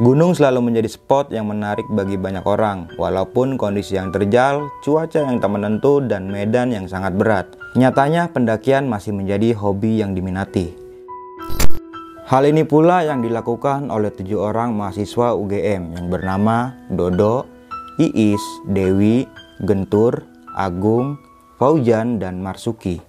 Gunung selalu menjadi spot yang menarik bagi banyak orang, walaupun kondisi yang terjal, cuaca yang tak menentu, dan medan yang sangat berat. Nyatanya, pendakian masih menjadi hobi yang diminati. Hal ini pula yang dilakukan oleh tujuh orang mahasiswa UGM yang bernama Dodo, Iis, Dewi, Gentur, Agung, Faujan, dan Marsuki.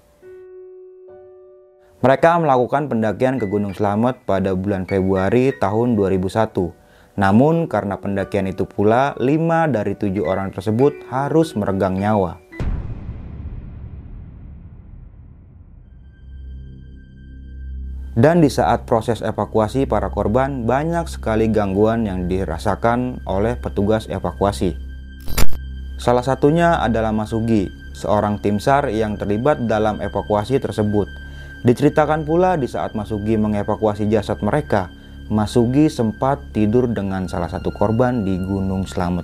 Mereka melakukan pendakian ke Gunung Slamet pada bulan Februari tahun 2001 namun karena pendakian itu pula, lima dari tujuh orang tersebut harus meregang nyawa. Dan di saat proses evakuasi para korban, banyak sekali gangguan yang dirasakan oleh petugas evakuasi. Salah satunya adalah Masugi, seorang tim SAR yang terlibat dalam evakuasi tersebut. Diceritakan pula di saat Masugi mengevakuasi jasad mereka, Masugi sempat tidur dengan salah satu korban di Gunung Slamet.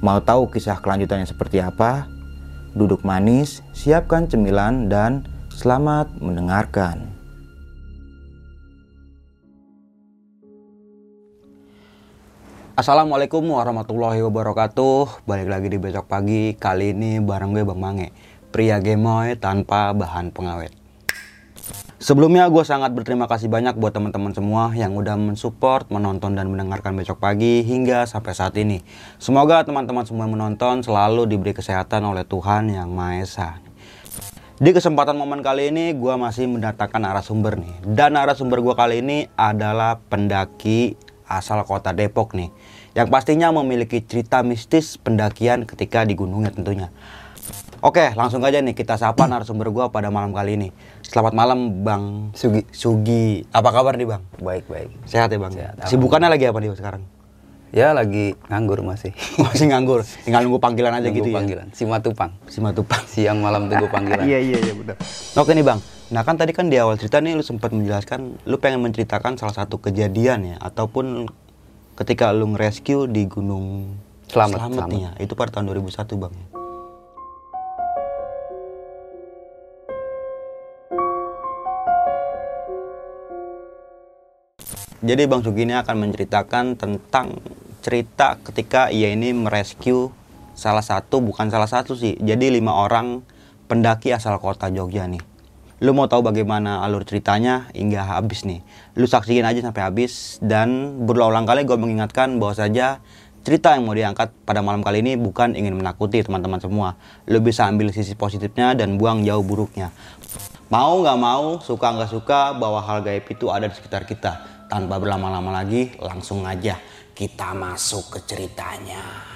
Mau tahu kisah kelanjutannya seperti apa? Duduk manis, siapkan cemilan, dan selamat mendengarkan. Assalamualaikum warahmatullahi wabarakatuh Balik lagi di besok pagi Kali ini bareng gue Bang Mange Pria gemoy tanpa bahan pengawet Sebelumnya gue sangat berterima kasih banyak buat teman-teman semua yang udah mensupport, menonton dan mendengarkan besok pagi hingga sampai saat ini. Semoga teman-teman semua yang menonton selalu diberi kesehatan oleh Tuhan Yang Maha Esa. Di kesempatan momen kali ini gue masih mendatangkan narasumber nih. Dan narasumber gue kali ini adalah pendaki asal kota Depok nih. Yang pastinya memiliki cerita mistis pendakian ketika di gunungnya tentunya. Oke, langsung aja nih kita sapa narasumber gue pada malam kali ini. Selamat malam Bang Sugi. Sugi. Apa kabar nih Bang? Baik baik. Sehat ya Bang? Sehat. Sibukannya lagi apa nih sekarang? Ya lagi nganggur masih. masih nganggur. Tinggal nunggu panggilan aja nunggu gitu panggilan. ya. Simatupang. Simatupang. Siang malam tunggu panggilan. iya iya iya benar. Oke nih Bang. Nah kan tadi kan di awal cerita nih lu sempat menjelaskan lu pengen menceritakan salah satu kejadian ya ataupun ketika lu nge-rescue di Gunung Selamat, Selamat, Selamat. ya. Itu pada tahun 2001 Bang. Jadi Bang Sugi ini akan menceritakan tentang cerita ketika ia ini merescue salah satu bukan salah satu sih. Jadi lima orang pendaki asal kota Jogja nih. Lu mau tahu bagaimana alur ceritanya hingga habis nih. Lu saksiin aja sampai habis dan berulang kali gue mengingatkan bahwa saja cerita yang mau diangkat pada malam kali ini bukan ingin menakuti teman-teman semua. Lu bisa ambil sisi positifnya dan buang jauh buruknya. Mau nggak mau, suka nggak suka, bahwa hal gaib itu ada di sekitar kita. Tanpa berlama-lama lagi, langsung aja kita masuk ke ceritanya.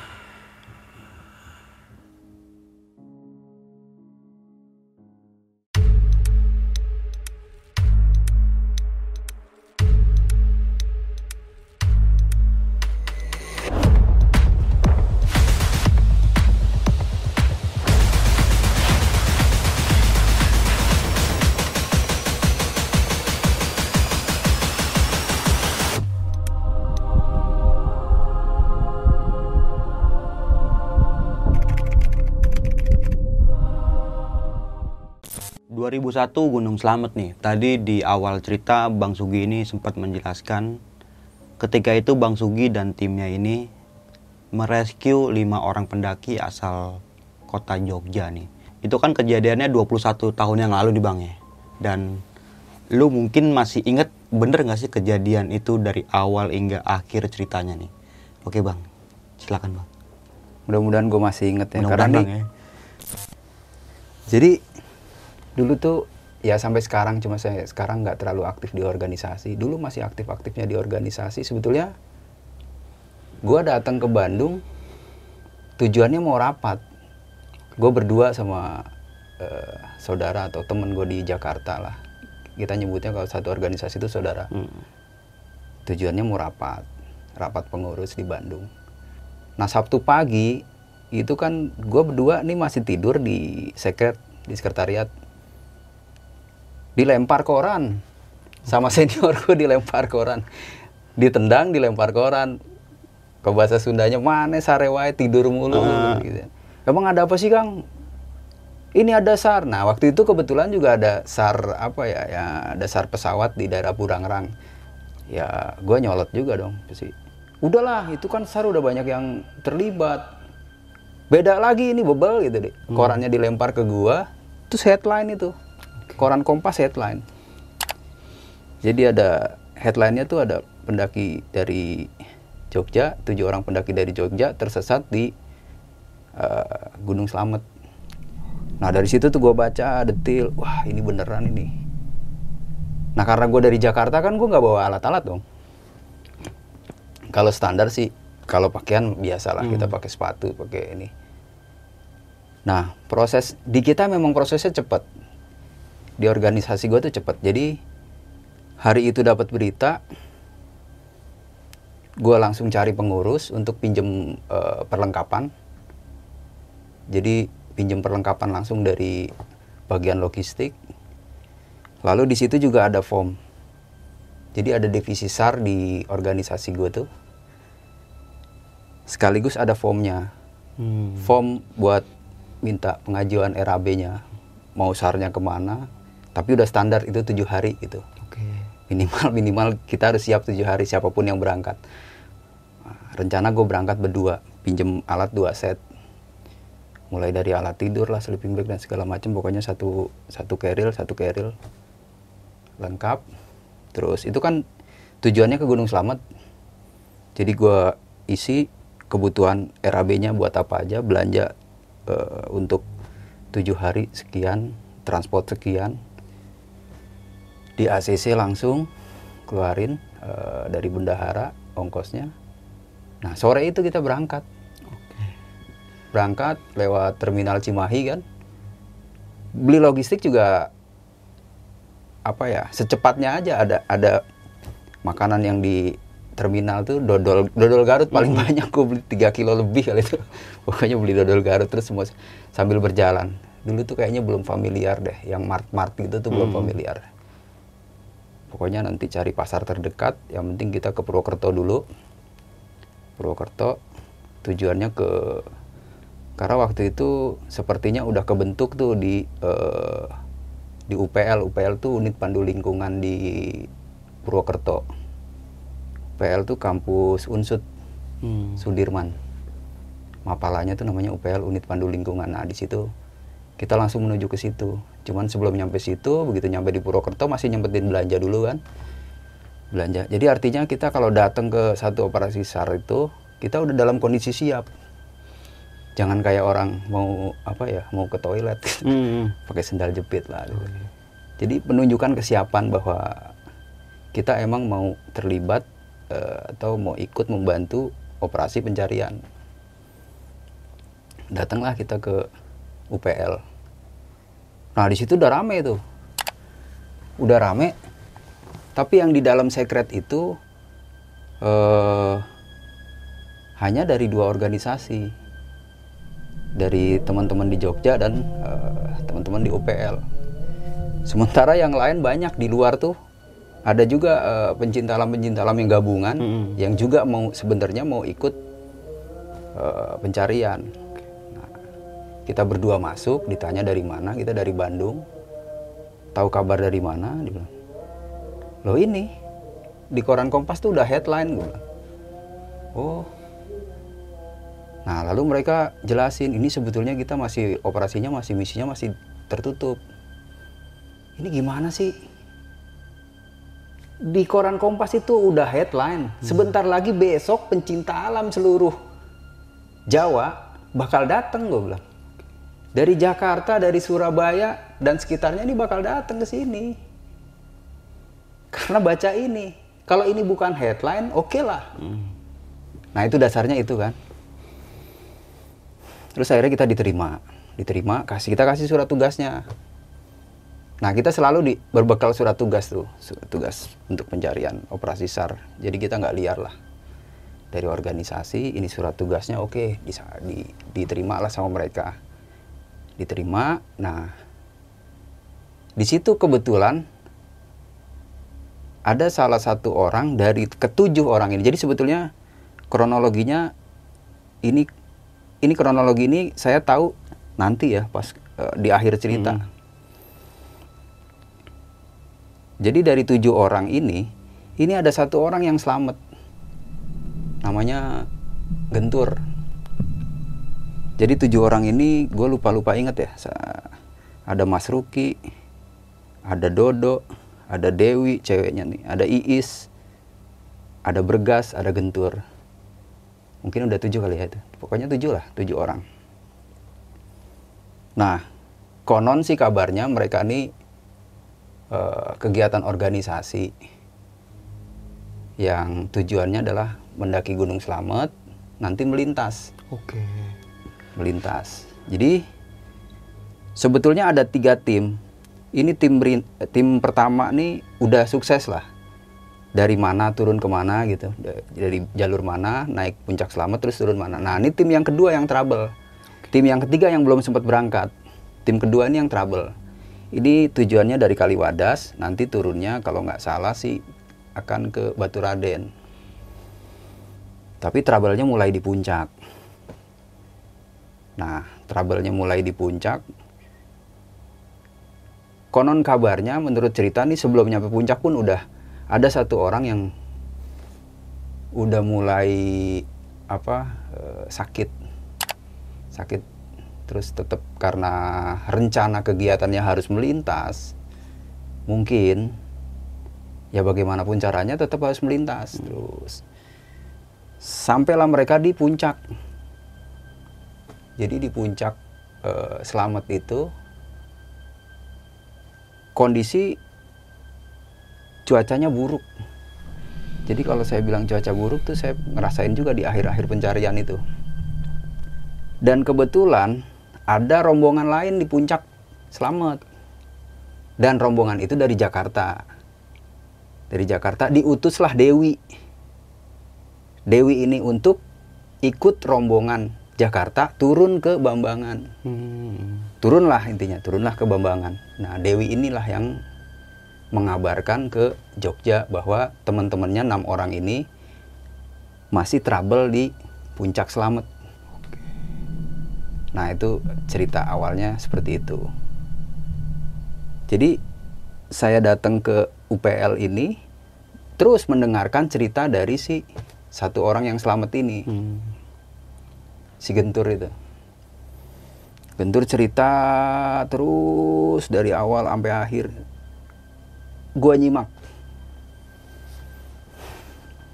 ...2001 Gunung Slamet nih. Tadi di awal cerita Bang Sugi ini sempat menjelaskan... ...ketika itu Bang Sugi dan timnya ini... ...merescue lima orang pendaki asal kota Jogja nih. Itu kan kejadiannya 21 tahun yang lalu di Bang ya. Dan... ...lu mungkin masih inget bener gak sih kejadian itu dari awal hingga akhir ceritanya nih? Oke Bang, silakan Bang. Mudah-mudahan gue masih inget ya. Mudah-mudahan Karena Bang nih, ya. jadi dulu tuh ya sampai sekarang cuma saya sekarang nggak terlalu aktif di organisasi. Dulu masih aktif-aktifnya di organisasi. Sebetulnya gue datang ke Bandung tujuannya mau rapat. Gue berdua sama eh, saudara atau temen gue di Jakarta lah. Kita nyebutnya kalau satu organisasi itu saudara. Hmm. Tujuannya mau rapat, rapat pengurus di Bandung. Nah Sabtu pagi itu kan gue berdua nih masih tidur di sekret di sekretariat dilempar koran. Sama senior gue dilempar koran. Ditendang dilempar koran. Ke bahasa Sundanya mana sarewai tidur mulu Ah. gitu. emang ada apa sih Kang? Ini ada SAR. Nah waktu itu kebetulan juga ada SAR apa ya ya ada SAR pesawat di daerah Burangrang. Ya gue nyolot juga dong sih udahlah itu kan sar udah banyak yang terlibat. Beda lagi ini bebel gitu deh korannya dilempar ke gua terus headline itu koran kompas headline. Jadi ada headline-nya tuh ada pendaki dari Jogja tujuh orang pendaki dari Jogja tersesat di eh, Gunung Slamet. Nah dari situ tuh gua baca detil wah ini beneran ini. Nah karena gue dari Jakarta kan gue nggak bawa alat-alat dong. Kalau standar sih kalau pakaian biasa lah kita pakai sepatu pakai ini. Nah proses di kita memang prosesnya cepat di organisasi gue tuh cepat jadi hari itu dapat berita gue langsung cari pengurus untuk pinjem eh, perlengkapan jadi pinjem perlengkapan langsung dari bagian logistik lalu di situ juga ada form jadi ada divisi SAR di organisasi gue tuh. Sekaligus ada formnya. Hmm. Form buat minta pengajuan RAB-nya. Mau SAR-nya ke mana. Tapi udah standar itu tujuh hari gitu. Oke. Minimal minimal kita harus siap tujuh hari siapa pun yang berangkat. Nah, rencana gue berangkat berdua. Pinjem alat dua set. Mulai dari alat tidur lah, sleeping bag dan segala macam. Pokoknya satu satu keril, satu keril lengkap terus itu kan tujuannya ke Gunung Slamet jadi gua isi kebutuhan RAB-nya buat apa aja belanja eh, untuk tujuh hari sekian transport sekian di ACC langsung keluarin eh, dari bendahara ongkosnya. Nah sore itu kita berangkat. Berangkat lewat terminal Cimahi kan? Beli logistik juga apa ya secepatnya aja ada ada makanan yang di terminal tuh dodol dodol Garut paling banyak. Gue beli 3 kilo lebih kali itu. Pokoknya beli dodol Garut terus semua sambil berjalan. Dulu tuh kayaknya belum familiar deh yang mart mart gitu tuh belum familiar pokoknya nanti cari pasar terdekat yang penting kita ke Purwokerto dulu. Purwokerto tujuannya ke karena waktu itu sepertinya udah kebentuk tuh di eh, di UPL UPL tuh unit pandu lingkungan di Purwokerto. UPL tuh kampus Unsut Hmm. Sudirman. Mapalanya tuh namanya UPL unit pandu lingkungan. Nah di situ kita langsung menuju ke situ cuman sebelum nyampe situ begitu nyampe di Purwokerto masih nyempetin belanja dulu kan belanja jadi artinya kita kalau datang ke satu operasi SAR itu kita udah dalam kondisi siap jangan kayak orang mau apa ya mau ke toilet Hmm. pakai sendal jepit lah gitu. Jadi penunjukan kesiapan bahwa kita emang mau terlibat eh, atau mau ikut membantu operasi pencarian. Datanglah kita ke UPL. Nah di situ udah rame tuh, udah rame. Tapi yang di dalam sekret itu eh, hanya dari dua organisasi, dari teman-teman di Jogja dan eh, teman-teman di UPL. Sementara yang lain banyak di luar tuh ada juga eh, pencinta alam pencinta alam yang gabungan Mm-mm. yang juga mau sebenarnya mau ikut eh, pencarian. Kita berdua masuk, ditanya dari mana, kita dari Bandung. Tahu kabar dari mana? Dia bilang, Loh ini di koran Kompas tuh udah headline gue bilang. Oh. Nah, lalu mereka jelasin ini sebetulnya kita masih operasinya masih misinya masih tertutup. Ini gimana sih? Di koran Kompas itu udah headline. Sebentar lagi besok pencinta alam seluruh Jawa bakal datang gue bilang. Dari Jakarta, dari Surabaya dan sekitarnya ini bakal datang ke sini. Karena baca ini. Kalau ini bukan headline, oke lah. Nah itu dasarnya itu kan. Terus akhirnya kita diterima, diterima, kasih kita kasih surat tugasnya. Nah kita selalu di, berbekal surat tugas tuh, surat tugas untuk pencarian operasi SAR. Jadi kita nggak liar lah dari organisasi. Ini surat tugasnya oke, bisa di, diterima lah sama mereka, diterima. Nah di situ kebetulan ada salah satu orang dari ketujuh orang ini. Jadi sebetulnya kronologinya ini ini kronologi ini saya tahu nanti ya pas eh, di akhir cerita. Jadi dari tujuh orang ini ini ada satu orang yang selamat namanya Gentur jadi tujuh orang ini gue lupa lupa inget ya ada Mas Ruki ada Dodo ada Dewi ceweknya nih ada Iis ada Bergas ada Gentur. Mungkin udah tujuh kali ya itu. Pokoknya tujuh lah tujuh orang. Nah konon sih kabarnya mereka ini eh, kegiatan organisasi yang tujuannya adalah mendaki Gunung Slamet nanti melintas. Oke. Melintas. Jadi sebetulnya ada tiga tim. Ini tim tim pertama nih udah sukses lah. Dari mana turun ke mana gitu. Da- Dari jalur mana naik puncak selamat terus turun mana. Nah ini tim yang kedua yang trouble. Tim yang ketiga yang belum sempat berangkat. Tim kedua ini yang trouble. Ini tujuannya dari Kaliwadas. Nanti turunnya kalau nggak salah sih akan ke Batu Raden. Tapi trouble-nya mulai di puncak. Nah, trouble-nya mulai di puncak. Konon kabarnya menurut cerita nih sebelum nyampe puncak pun udah ada satu orang yang udah mulai apa eh, sakit. Sakit terus tetap karena rencana kegiatannya harus melintas. Mungkin ya bagaimanapun caranya tetap harus melintas terus. Sampailah mereka di puncak jadi di puncak eh, selamat itu kondisi cuacanya buruk. Jadi kalau saya bilang cuaca buruk tuh saya ngerasain juga di akhir-akhir pencarian itu. Dan kebetulan ada rombongan lain di puncak selamat. Dan rombongan itu dari Jakarta. Dari Jakarta diutuslah Dewi. Dewi ini untuk ikut rombongan Jakarta turun ke Bambangan. Hmm. Turunlah intinya, turunlah ke Bambangan. Nah, Dewi inilah yang mengabarkan ke Jogja bahwa teman-temannya enam orang ini masih trouble di puncak selamat. Nah, itu cerita awalnya seperti itu. Jadi, saya datang ke UPL ini terus mendengarkan cerita dari si satu orang yang selamat ini Hmm. Si Gentur itu. Gentur cerita terus dari awal sampai akhir. Gua nyimak.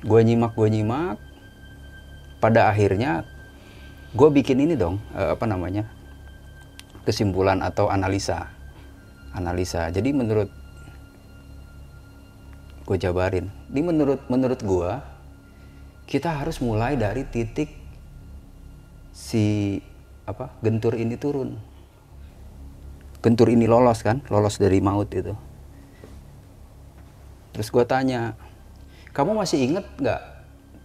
Gua nyimak, gua nyimak. Pada akhirnya gue bikin ini dong, eh, apa namanya? kesimpulan atau analisa. Analisa. Jadi menurut gue jabarin. Ini menurut menurut gua kita harus mulai dari titik si apa gentur ini turun. Gentur ini lolos kan lolos dari maut itu. Terus gue tanya kamu masih inget nggak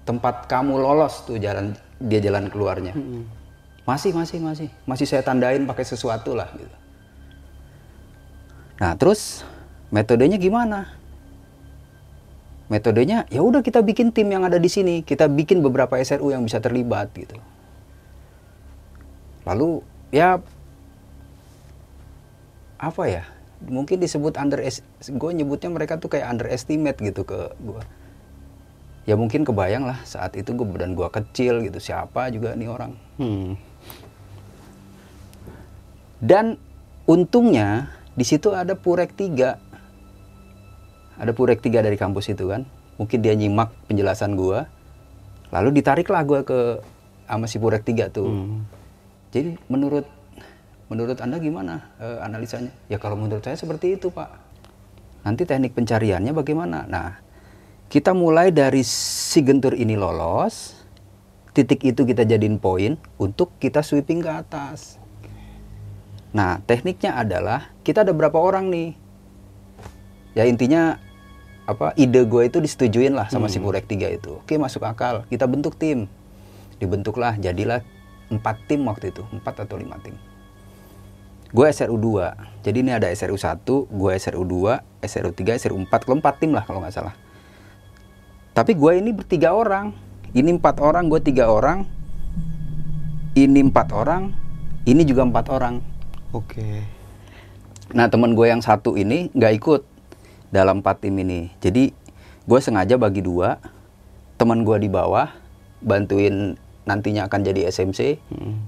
tempat kamu lolos tuh jalan dia jalan keluarnya? Masih masih masih. Masih saya tandain pakai sesuatu lah gitu. Nah terus metodenya gimana? Metodenya ya udah kita bikin tim yang ada di sini. Kita bikin beberapa SRU yang bisa terlibat gitu lalu ya apa ya mungkin disebut under gue nyebutnya mereka tuh kayak underestimate gitu ke gue ya mungkin kebayang lah saat itu gue badan gue kecil gitu siapa juga nih orang? Hmm. dan untungnya di situ ada purek tiga. Ada purek tiga dari kampus itu kan. Mungkin dia nyimak penjelasan gua. Lalu ditariklah gua ke sama si purek tiga tuh. Hmm. Jadi menurut menurut anda gimana eh, analisanya ya kalau menurut saya seperti itu pak nanti teknik pencariannya bagaimana nah kita mulai dari si gentur ini lolos titik itu kita jadiin poin untuk kita sweeping ke atas Nah, tekniknya adalah kita ada berapa orang nih? Ya intinya apa ide gue itu disetujuin lah sama si Purek 3 itu. Oke, masuk akal. Kita bentuk tim. Dibentuklah, jadilah empat tim waktu itu, empat atau lima tim. Gue SRU 2. Jadi ini ada SRU 1, gue SRU 2, SRU 3, SRU 4, kalau empat tim lah kalau nggak salah. Tapi gue ini bertiga orang. Ini empat orang, gue tiga orang. Ini empat orang, ini juga empat orang. Oke. Nah teman gue yang satu ini nggak ikut dalam empat tim ini. Jadi gue sengaja bagi dua teman gue di bawah bantuin nantinya akan jadi SMC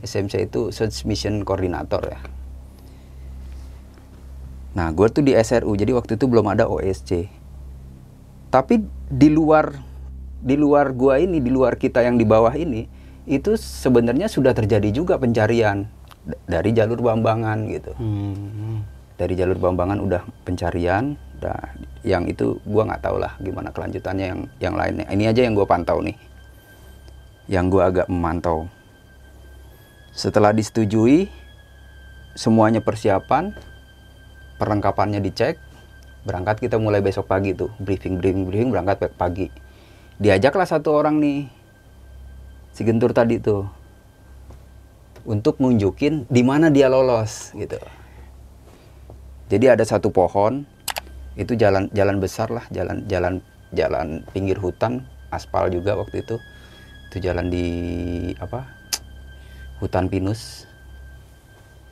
SMC itu Search Mission Coordinator ya. Nah gue tuh di SRU jadi waktu itu belum ada OSC tapi di luar di luar gua ini di luar kita yang di bawah ini itu sebenarnya sudah terjadi juga pencarian dari jalur Bambangan gitu. Hmm. dari jalur Bambangan udah pencarian nah yang itu gua nggak tahu lah gimana kelanjutannya yang yang lainnya. Ini aja yang gua pantau nih yang gua agak memantau. Setelah disetujui semuanya persiapan perlengkapannya dicek berangkat kita mulai besok pagi tuh. Briefing briefing briefing berangkat pagi. Diajaklah satu orang nih si Gentur tadi tuh untuk nunjukin di mana dia lolos gitu. Jadi ada satu pohon itu jalan jalan besar lah jalan jalan jalan pinggir hutan aspal juga waktu itu itu jalan di apa hutan pinus.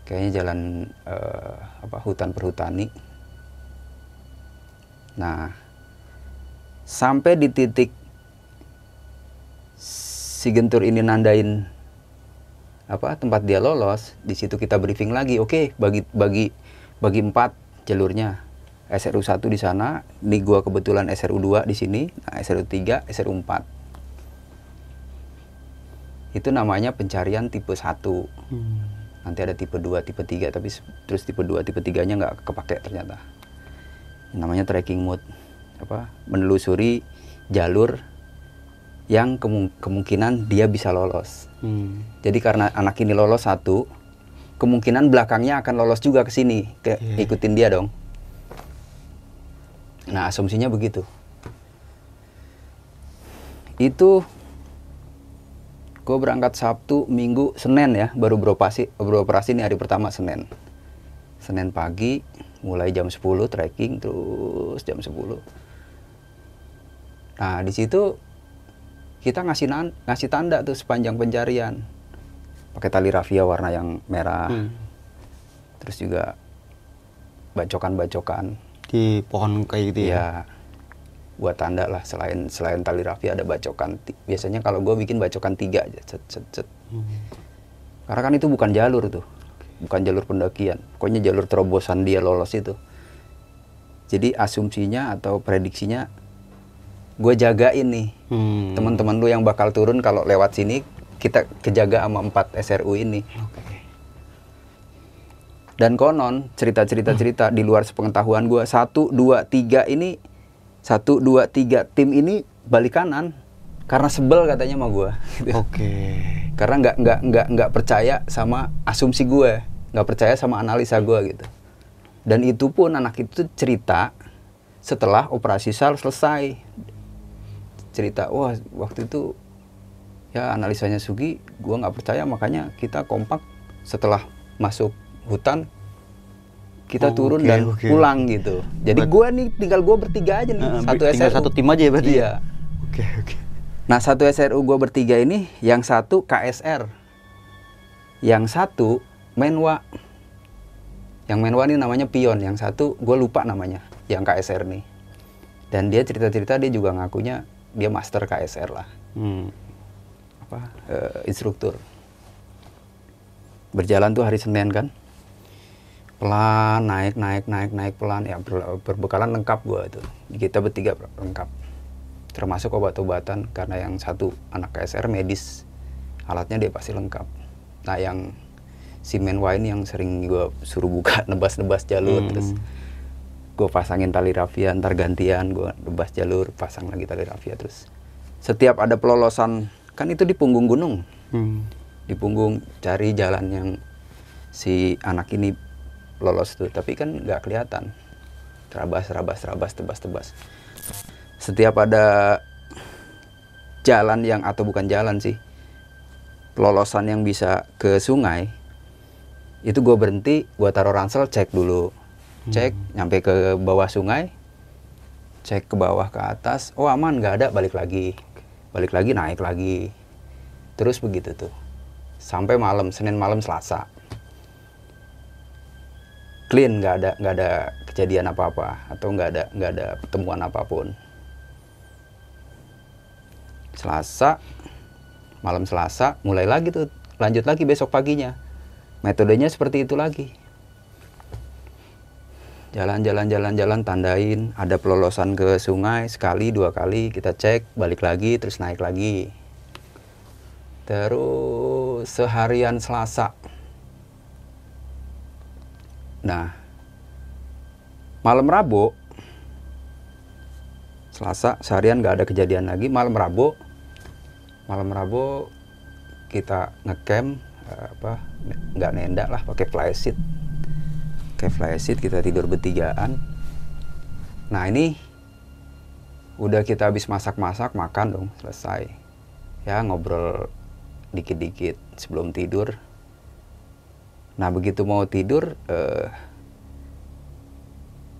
Kayaknya jalan eh, apa hutan perhutani. Nah sampai di titik si gentur ini nandain apa tempat dia lolos di situ kita briefing lagi. Oke bagi bagi bagi empat jalurnya. SRU 1 di sana di gua kebetulan SRU 2 di sini nah, SRU 3 SRU 4 itu namanya pencarian tipe 1 Hmm. nanti ada tipe 2 tipe 3 tapi terus tipe 2 tipe 3 nya nggak kepake ternyata. Namanya tracking mode. Apa? Menelusuri jalur yang kemu- kemungkinan dia bisa lolos. Hmm. jadi karena anak ini lolos satu kemungkinan belakangnya akan lolos juga ke sini. Ke Iya. ikutin dia dong. Nah asumsinya begitu. Itu gue berangkat Sabtu Minggu Senin ya. Baru beroperasi beroperasi ini hari pertama Senin. Senin pagi mulai jam 10 trekking terus jam 10 nah di situ kita ngasih nan- ngasih tanda tuh sepanjang pencarian. Pakai tali rafia warna yang merah. Hmm. terus juga bacokan-bacokan. Di pohon kayak gitu ya. ya buat tanda lah selain selain tali rafia ada bacokan biasanya kalau gue bikin bacokan tiga aja cet, cet, cet. Hmm. karena kan itu bukan jalur tuh bukan jalur pendakian pokoknya jalur terobosan dia lolos itu jadi asumsinya atau prediksinya gue jagain nih Hmm. teman-teman lu yang bakal turun kalau lewat sini kita kejaga sama 4 SRU ini Oke. dan konon cerita-cerita cerita di luar sepengetahuan gua satu dua tiga ini satu dua tiga tim ini balik kanan karena sebel katanya sama gua gitu. Oke. karena nggak nggak nggak nggak percaya sama asumsi gue nggak percaya sama analisa gua gitu dan itu pun anak itu cerita setelah operasi sal selesai cerita wah waktu itu ya analisanya Sugi gua nggak percaya makanya kita kompak setelah masuk hutan kita Oh, turun oke, dan oke. pulang gitu jadi gua nih tinggal gua bertiga aja nih Nah, satu tinggal SRU satu tim aja ya berarti iya Oke, oke. Nah satu SRU gue bertiga ini, yang satu KSR, yang satu Menwa, yang Menwa ini namanya Pion, yang satu gue lupa namanya, yang KSR nih. Dan dia cerita-cerita dia juga ngakunya dia master KSR lah, Hmm. apa eh, instruktur. Berjalan tuh hari Senin kan, pelan naik naik naik naik pelan. Ya ber- berbekalan lengkap gue itu, kita bertiga lengkap. Termasuk obat-obatan karena yang satu anak KSR medis alatnya dia pasti lengkap. Nah yang si Menwa ini yang sering gue suruh buka nebas-nebas jalur Hmm. terus gue pasangin tali rafia ntar gantian gue nebas jalur pasang lagi tali rafia terus setiap ada pelolosan kan itu di punggung gunung. Hmm. di punggung cari jalan yang si anak ini lolos tuh tapi kan nggak kelihatan. Terabas terabas terabas tebas tebas. Setiap ada jalan yang atau bukan jalan sih pelolosan yang bisa ke sungai itu gue berhenti gue taruh ransel cek dulu. Cek nyampe ke bawah sungai cek ke bawah ke atas oh aman nggak ada balik lagi. Balik lagi naik lagi. Terus begitu tuh. Sampai malam senin malam selasa clean nggak ada nggak ada kejadian apa apa atau nggak ada nggak ada pertemuan apa pun. Selasa malam Selasa mulai lagi tuh lanjut lagi besok paginya. Metodenya seperti itu lagi. Jalan-jalan jalan-jalan tandain ada pelolosan ke sungai sekali dua kali kita cek balik lagi terus naik lagi. Terus seharian Selasa nah malam Rabu Selasa seharian nggak ada kejadian lagi. Malam Rabu malam Rabu kita ngecamp eh, apa nggak nenda lah pakai flysheet pakai flysheet kita tidur bertigaan. Nah ini udah kita habis masak-masak makan dong selesai. Ya ngobrol dikit-dikit sebelum tidur nah begitu mau tidur eh,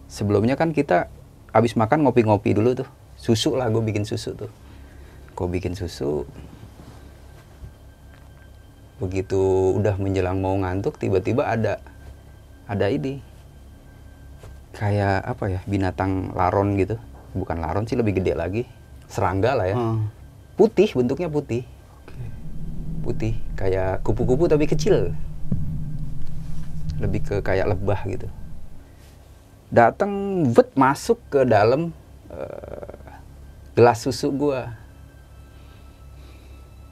sebelumnya kan kita habis makan ngopi-ngopi dulu tuh. Susu lah gue bikin susu tuh. Gue bikin susu. Begitu udah menjelang mau ngantuk tiba-tiba ada ada ini. Kayak apa ya binatang laron gitu. Bukan laron sih lebih gede lagi. Serangga lah ya. Hmm. putih bentuknya putih. Putih kayak kupu-kupu tapi kecil lebih ke kayak lebah gitu. Datang vet masuk ke dalam eh, gelas susu gua.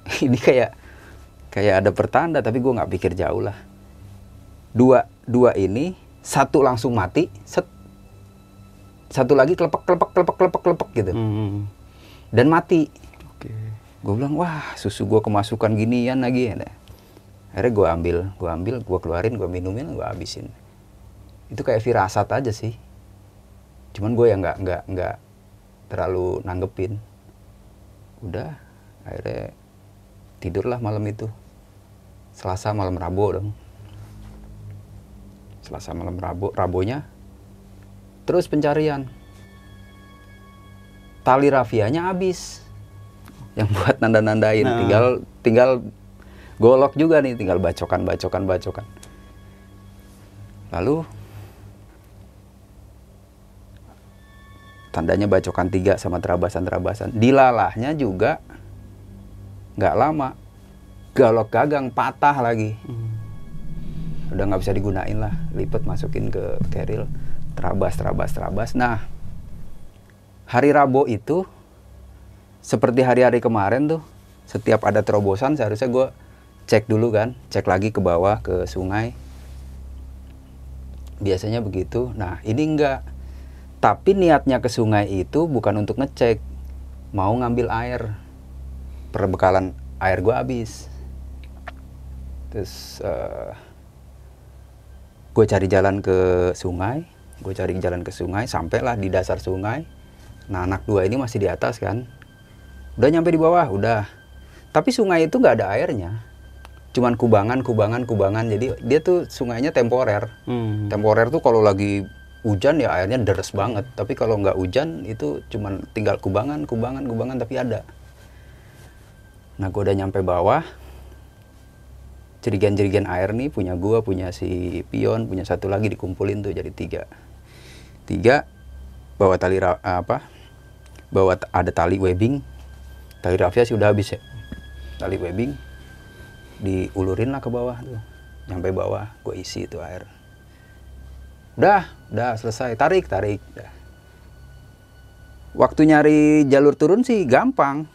Ini kayak kayak ada pertanda tapi gua nggak pikir jauh lah. Dua dua ini satu langsung mati set. Satu lagi kelepek kelepek kelepek kelepek kelepek gitu. Hmm. dan mati. Oke. gue bilang wah susu gue kemasukan ginian lagi. ya akhirnya gue ambil gue ambil gue keluarin gue minumin gue habisin. Itu kayak firasat aja sih. Cuman gue yang nggak nggak nggak terlalu nanggepin. Udah akhirnya tidurlah malam itu. Selasa malam rabu dong. Selasa malam rabu rabonya terus pencarian. Tali rafianya habis. Yang buat nanda-nandain. Nah. tinggal tinggal golok juga nih tinggal bacokan bacokan bacokan. Lalu tandanya bacokan tiga sama terabasan terabasan dilalahnya juga nggak lama. Galok gagang patah lagi. Udah nggak bisa digunain lah. Lipet masukin ke keril terabas terabas terabas nah hari Rabu itu seperti hari-hari kemarin tuh setiap ada terobosan seharusnya gue cek dulu kan cek lagi ke bawah ke sungai. Biasanya begitu. Nah ini enggak. Tapi niatnya ke sungai itu bukan untuk ngecek. Mau ngambil air. Perbekalan air gue habis. Terus gue cari jalan ke sungai. Gue cari jalan ke sungai. Sampailah di dasar sungai. Nah anak dua ini masih di atas kan. Udah nyampe di bawah udah. Tapi sungai itu nggak ada airnya cuman kubangan kubangan kubangan. Jadi dia tuh sungainya temporer. Hmm. temporer tuh kalau lagi hujan ya airnya deres banget. Tapi kalau nggak hujan itu cuman tinggal kubangan kubangan kubangan tapi ada. Nah gue udah nyampe bawah. Jerigen-jerigen air nih punya gua punya si pion punya satu lagi dikumpulin tuh jadi tiga. Tiga bawa tali apa bawa ada tali webbing. Tali rafia sih udah habis ya. Tali webbing diulurin lah ke bawah tuh. Nyampe bawah gue isi itu air. Udah udah selesai. Tarik tarik. Udah. waktu nyari jalur turun sih gampang.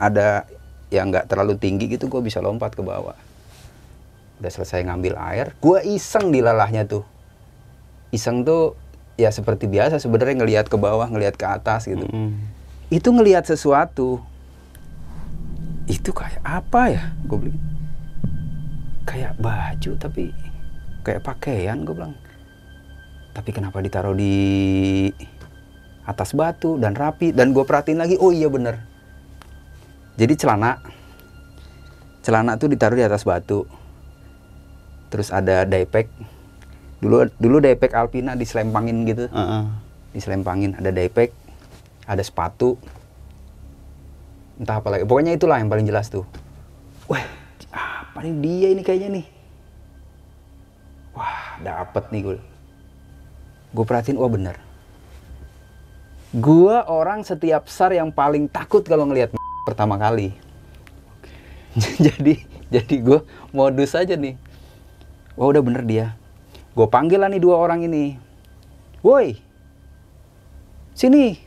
Ada yang nggak terlalu tinggi gitu gue bisa lompat ke bawah. Udah selesai ngambil air gue iseng di lalahnya tuh. Iseng tuh ya seperti biasa sebenarnya ngelihat ke bawah ngelihat ke atas gitu. Hmm. itu ngelihat sesuatu itu kayak apa ya? Gue bilang kayak baju tapi kayak pakaian gue bilang. Tapi kenapa ditaruh di atas batu dan rapi? Dan gue perhatiin lagi oh iya bener. Jadi celana celana tuh ditaruh di atas batu. Terus ada daypack dulu dulu daypack Alpina diselempangin gitu. Heeh. diselempangin ada daypack ada sepatu entah apa lagi pokoknya itulah yang paling jelas tuh wah apa nih dia ini kayaknya nih wah dapet nih gue gue perhatiin wah bener gue orang setiap sar yang paling takut kalau ngelihat pertama kali. jadi jadi gue modus aja nih. Wah udah bener dia. Gue panggil lah nih dua orang ini. Woi, sini.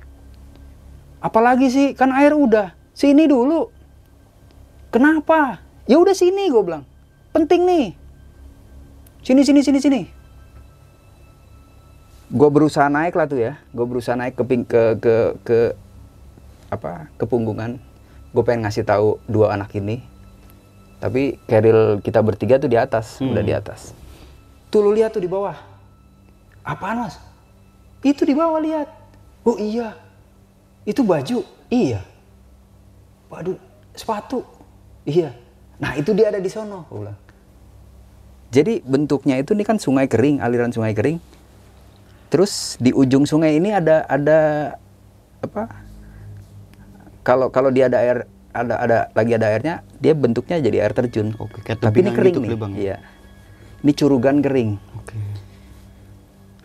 Apalagi sih? Kan air udah. Sini dulu. Kenapa? Ya udah sini gue bilang. Penting nih. Sini sini sini sini. Gue berusaha naik lah tuh ya. Gue berusaha naik ke ping- ke ke ke apa? Ke punggungan. Gue pengen ngasih tahu dua anak ini. Tapi keril kita bertiga tuh di atas, udah di atas. Tuh lu lihat tuh di bawah. Apaan mas? Itu di bawah lihat. Oh iya. Itu baju. Iya. Waduh, sepatu. Iya. Nah itu dia ada di sono. gua bilang. Jadi bentuknya itu nih kan sungai kering, aliran sungai kering. Terus di ujung sungai ini ada ada apa? Kalau kalau dia ada air ada ada lagi ada airnya, dia bentuknya jadi air terjun. Oke, kayak Tapi ini tebingan kering gitu nih. Bang. Iya. Ini curugan kering. Oke.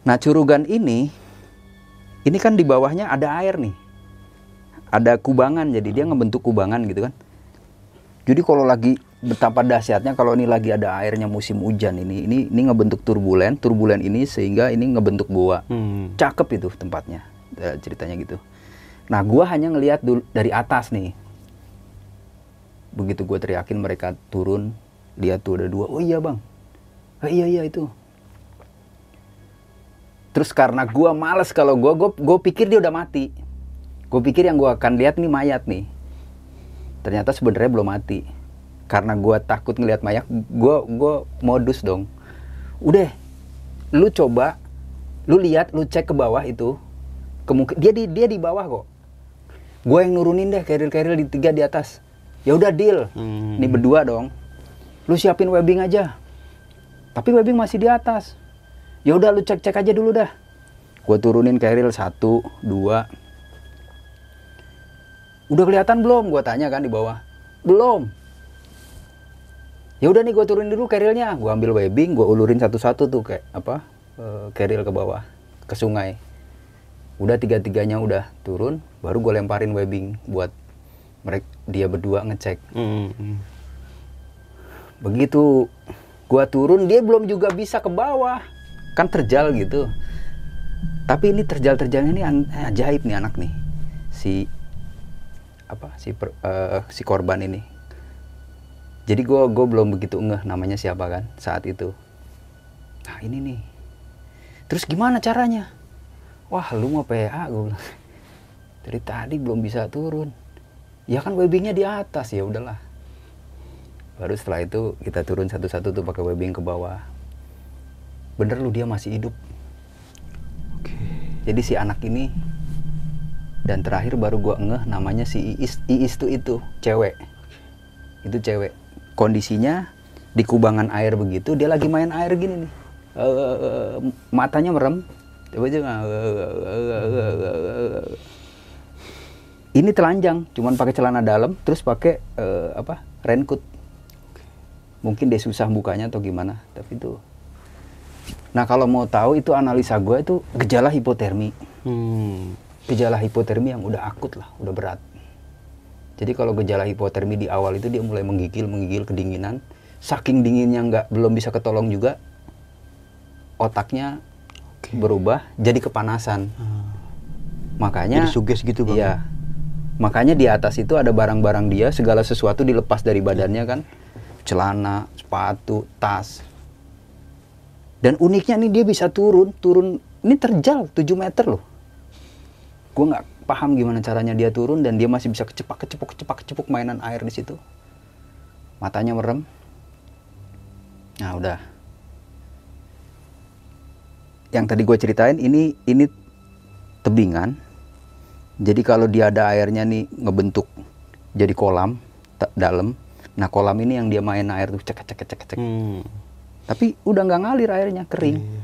Nah, curugan ini ini kan di bawahnya ada air nih. Ada kubangan jadi dia ngebentuk kubangan gitu kan. Jadi kalau lagi betapa dahsyatnya kalau ini lagi ada airnya musim hujan ini ini ini ngebentuk turbulen, turbulen ini sehingga ini ngebentuk goa. Hmm. Cakep itu tempatnya. eh, ceritanya gitu. Nah, gua hanya ngelihat dulu dari atas nih. Begitu gue teriakin mereka turun, lihat tuh ada dua. Oh iya bang, ah, iya iya itu. Terus karena gua males kalau gua, gua, gua pikir dia udah mati. Gue pikir yang gua akan lihat nih mayat nih. Ternyata sebenarnya belum mati. Karena gua takut ngelihat mayat, gua gua modus dong. Udah, lu coba, lu lihat, lu cek ke bawah itu. Kemungkin dia di dia di bawah kok. Gue yang nurunin deh keril-keril di tiga di atas. Ya udah deal. Hmm. Ini berdua dong. Lu siapin webbing aja. Tapi webbing masih di atas. Ya udah lu cek-cek aja dulu dah. Gue turunin keril satu, dua. Udah kelihatan belum? Gue tanya kan di bawah. Belum. Ya udah nih gue turunin dulu kerilnya. Gue ambil webbing, gue ulurin satu-satu tuh kayak apa? eh, keril ke bawah, ke sungai. Udah tiga-tiganya udah turun, baru gue lemparin webbing buat mereka dia berdua ngecek. Hmm. hmm. Begitu gua turun dia belum juga bisa ke bawah. Kan terjal gitu. Tapi ini terjal-terjalnya ini an- ajaib nih anak nih. Si apa si per- eh, si korban ini. Jadi gua gua belum begitu ngeh namanya siapa kan saat itu. Nah, ini nih. Terus gimana caranya? Wah, lu mau PA gue bilang. Dari tadi belum bisa turun. Ya kan webbingnya di atas ya udahlah baru setelah itu kita turun satu-satu tuh pakai webbing ke bawah bener lu dia masih hidup jadi si anak ini dan terakhir baru gua ngeh namanya si Iis Iis tuh itu cewek. Itu cewek. Kondisinya di kubangan air begitu dia lagi main air gini nih. Eh, matanya merem. Coba aja ini telanjang cuman pakai celana dalam terus pakai eh, apa raincoat mungkin dia susah bukanya atau gimana tapi itu. Nah kalau mau tahu itu analisa gue itu gejala hipotermi. Hmm. Gejala hipotermi yang udah akut lah udah berat. Jadi kalau gejala hipotermi di awal itu dia mulai menggigil menggigil kedinginan. Saking dinginnya nggak belum bisa ketolong juga otaknya berubah jadi kepanasan. Makanya Jadi suges gitu, Bang. iya. Makanya di atas itu ada barang-barang dia segala sesuatu dilepas dari badannya kan. Celana sepatu tas. Dan uniknya nih dia bisa turun turun ini terjal 7 meter loh gue nggak paham gimana caranya dia turun dan dia masih bisa kecepak kecepuk kecepak kecepuk mainan air di situ. Matanya merem. Nah udah. Yang tadi gue ceritain ini ini tebingan. Jadi kalau dia ada airnya nih ngebentuk jadi kolam dalam. Nah kolam ini yang dia main air tuh cek cek cek cek Hmm. tapi udah nggak ngalir airnya kering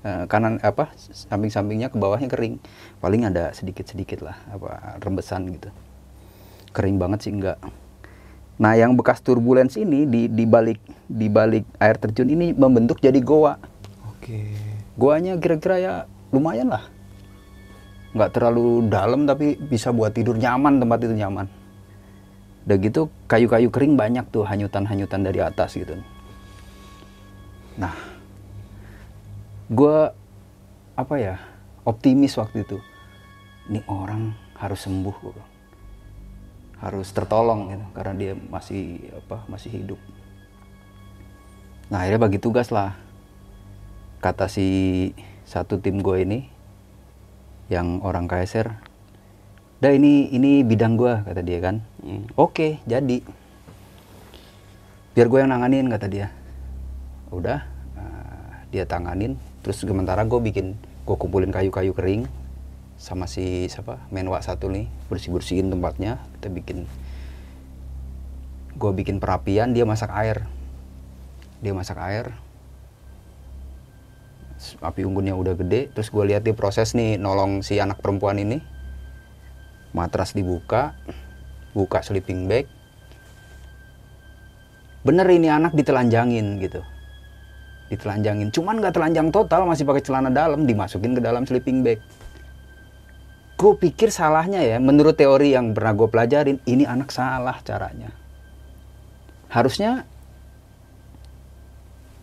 Eh, kanan apa samping sampingnya ke bawahnya kering. Paling ada sedikit sedikit lah apa rembesan gitu. Kering banget sih enggak. Nah yang bekas turbulens ini di di balik di balik air terjun ini membentuk jadi goa. Oke. goanya kira-kira ya lumayan lah. Nggak terlalu dalam tapi bisa buat tidur nyaman tempat itu nyaman. Udah gitu kayu-kayu kering banyak tuh hanyutan-hanyutan dari atas gitu. Nah gue apa ya optimis waktu itu. Ini orang harus sembuh gue bilang. harus tertolong gitu karena dia masih apa masih hidup. Nah akhirnya bagi tugas lah. Kata si satu tim gue ini yang orang KSR dah ini ini bidang gue kata dia kan. Hmm. oke jadi. Biar gue yang nanganin kata dia. Udah eh, dia tanganin terus sementara gue bikin gue kumpulin kayu-kayu kering sama si siapa menwa satu nih bersih bersihin tempatnya kita bikin. Gue bikin perapian dia masak air. Dia masak air. Api unggunnya udah gede. Terus gue lihat dia proses nih nolong si anak perempuan ini. Matras dibuka buka sleeping bag. Bener ini anak ditelanjangin gitu ditelanjangin cuman nggak telanjang total masih pakai celana dalam dimasukin ke dalam sleeping bag gue pikir salahnya ya menurut teori yang pernah gue pelajarin ini anak salah caranya harusnya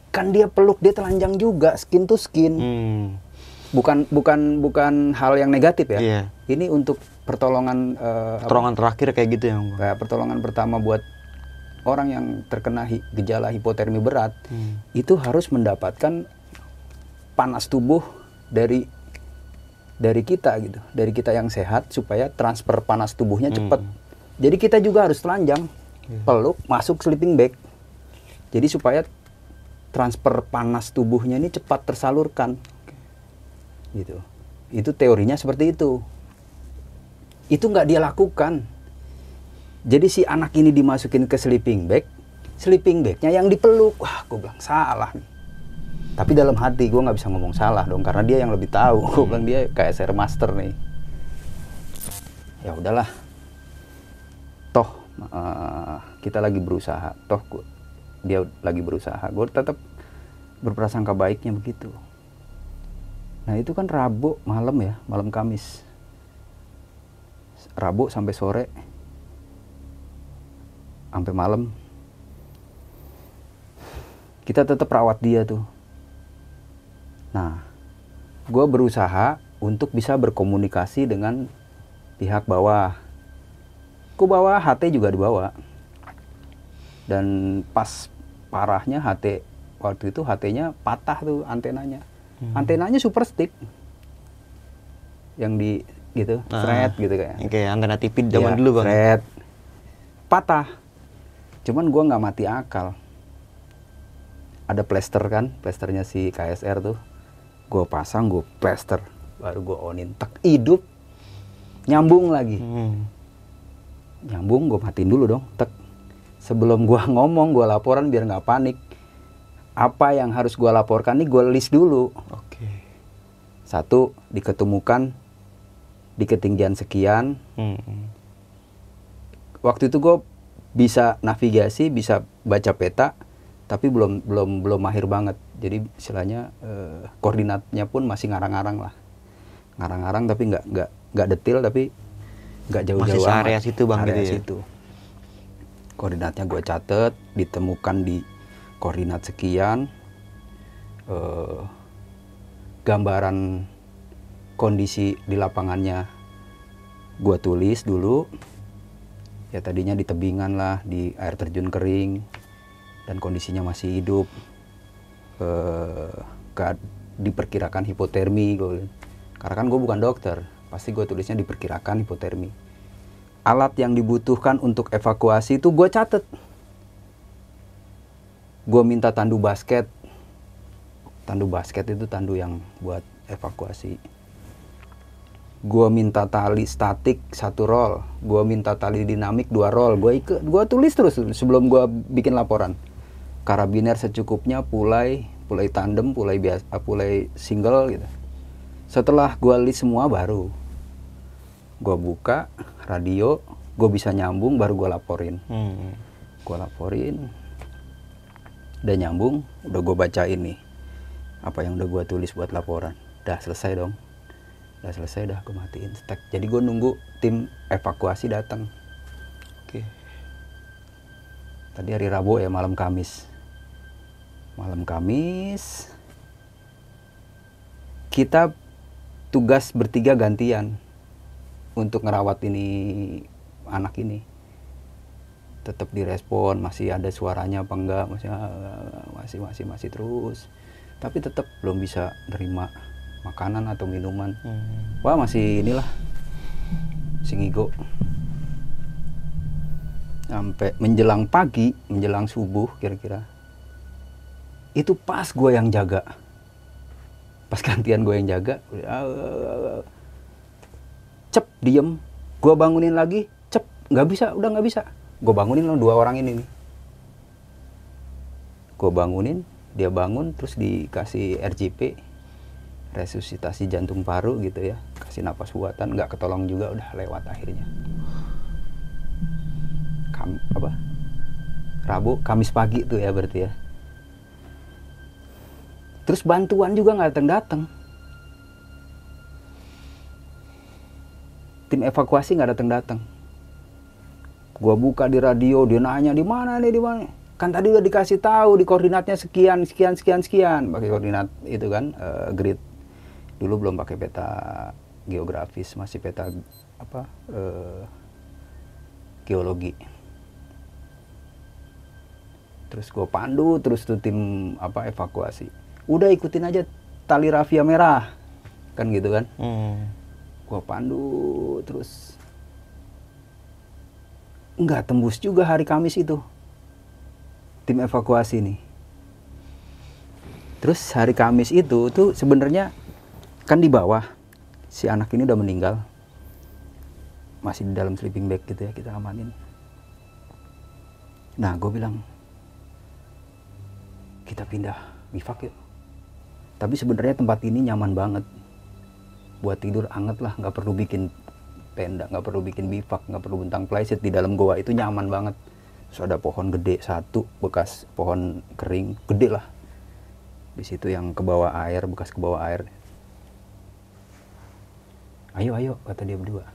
kan dia peluk dia telanjang juga skin to skin Hmm. bukan bukan bukan hal yang negatif ya Iya. ini untuk pertolongan apa? Pertolongan terakhir kayak gitu ya. Kayak pertolongan pertama buat orang yang terkena hi- gejala hipotermi berat Hmm. itu harus mendapatkan panas tubuh dari dari kita gitu, dari kita yang sehat supaya transfer panas tubuhnya cepat. Jadi kita juga harus telanjang, peluk, masuk sleeping bag. Jadi supaya transfer panas tubuhnya ini cepat tersalurkan. Gitu. Itu teorinya seperti itu. Itu nggak dia lakukan. Jadi si anak ini dimasukin ke sleeping bag, sleeping bagnya yang dipeluk. Wah, gue bilang salah nih. Tapi dalam hati gue nggak bisa ngomong salah dong, karena dia yang lebih tahu. Gue bilang dia kayak share master nih. Ya udahlah. Toh eh, kita lagi berusaha. Toh gua, dia lagi berusaha. Gue tetap berprasangka baiknya begitu. Nah itu kan Rabu malam ya, malam Kamis. Rabu sampai sore sampai malam. Kita tetap rawat dia tuh. Nah gue berusaha untuk bisa berkomunikasi dengan pihak bawah. Ku bawa HT juga dibawa. Dan pas parahnya HT waktu itu HT-nya patah tuh antenanya. Antenanya super stick. Yang di gitu Ah, thread gitu kayak. Kayak antena TV zaman Iya, dulu, Bang. thread. patah cuman gua nggak mati akal. Ada plester kan plesternya si KSR tuh. Gue pasang gue plester. Baru gue onin tek hidup. Nyambung lagi. Hmm. nyambung gue matiin dulu dong tek. Sebelum gua ngomong gua laporan biar nggak panik. Apa yang harus gua laporkan nih gue list dulu. Oke. satu diketemukan di ketinggian sekian. Hmm. waktu itu gue bisa navigasi bisa baca peta tapi belum belum belum mahir banget jadi istilahnya eh, koordinatnya pun masih ngarang-ngarang lah ngarang-ngarang tapi nggak nggak nggak detail tapi nggak jauh-jauh Masih amat. situ, Bang, Area gitu ya? situ. koordinatnya gue catet ditemukan di koordinat sekian eh, gambaran kondisi di lapangannya gue tulis dulu ya tadinya di tebingan lah di air terjun kering dan kondisinya masih hidup. Eh kead- diperkirakan hipotermi bilang. karena kan gue bukan dokter pasti gue tulisnya diperkirakan hipotermi. Alat yang dibutuhkan untuk evakuasi itu gue catet. Gue minta tandu basket. Tandu basket itu tandu yang buat evakuasi gue minta tali statik satu roll gue minta tali dinamik dua roll gue ikut gue tulis terus sebelum gue bikin laporan. Karabiner secukupnya pulai pulai tandem pulai biasa pulai single gitu. Setelah gue list semua baru. Gue buka radio gue bisa nyambung baru gue laporin. Hmm. gue laporin udah nyambung udah gue bacain nih apa yang udah gue tulis buat laporan. Udah selesai dong udah selesai udah gue matiin stack. Jadi gue nunggu tim evakuasi datang. Oke. tadi hari Rabu ya malam Kamis. Malam Kamis kita tugas bertiga gantian untuk ngerawat ini anak ini. Tetap direspon masih ada suaranya apa enggak masih masih masih masih terus. Tapi tetap belum bisa nerima makanan atau minuman. Hmm. wah masih inilah. Singigo sampai menjelang pagi menjelang subuh kira-kira itu pas gue yang jaga. Pas gantian gue yang jaga cep diem. Gue bangunin lagi cep nggak bisa udah nggak bisa. Gue bangunin lo dua orang ini nih. Gue bangunin dia bangun terus dikasih RJP resusitasi jantung paru gitu ya. Kasih napas buatan nggak ketolong juga udah lewat akhirnya. Kam apa? Rabu Kamis pagi tuh ya berarti ya. Terus bantuan juga nggak datang datang. Tim evakuasi nggak datang datang. Gua buka di radio dia nanya di mana nih di mana? Kan tadi udah dikasih tahu di koordinatnya sekian sekian sekian sekian. Pakai koordinat itu kan eh, grid dulu belum pakai peta geografis masih peta apa eh, geologi. Terus gue pandu terus tuh tim apa evakuasi. Udah ikutin aja tali rafia merah kan gitu kan? Hmm. gue pandu terus nggak tembus juga hari Kamis itu tim evakuasi nih. Terus hari Kamis itu tuh sebenarnya kan di bawah si anak ini udah meninggal. Masih di dalam sleeping bag gitu ya kita amanin. Nah gue bilang kita pindah bivak yuk. Tapi sebenarnya tempat ini nyaman banget. Buat tidur anget lah nggak perlu bikin tenda nggak perlu bikin bivak nggak perlu bentang plyset di dalam goa itu nyaman banget. Terus ada pohon gede satu bekas pohon kering gede lah. Di situ yang ke bawah air bekas ke bawah air ayo ayo kata dia berdua.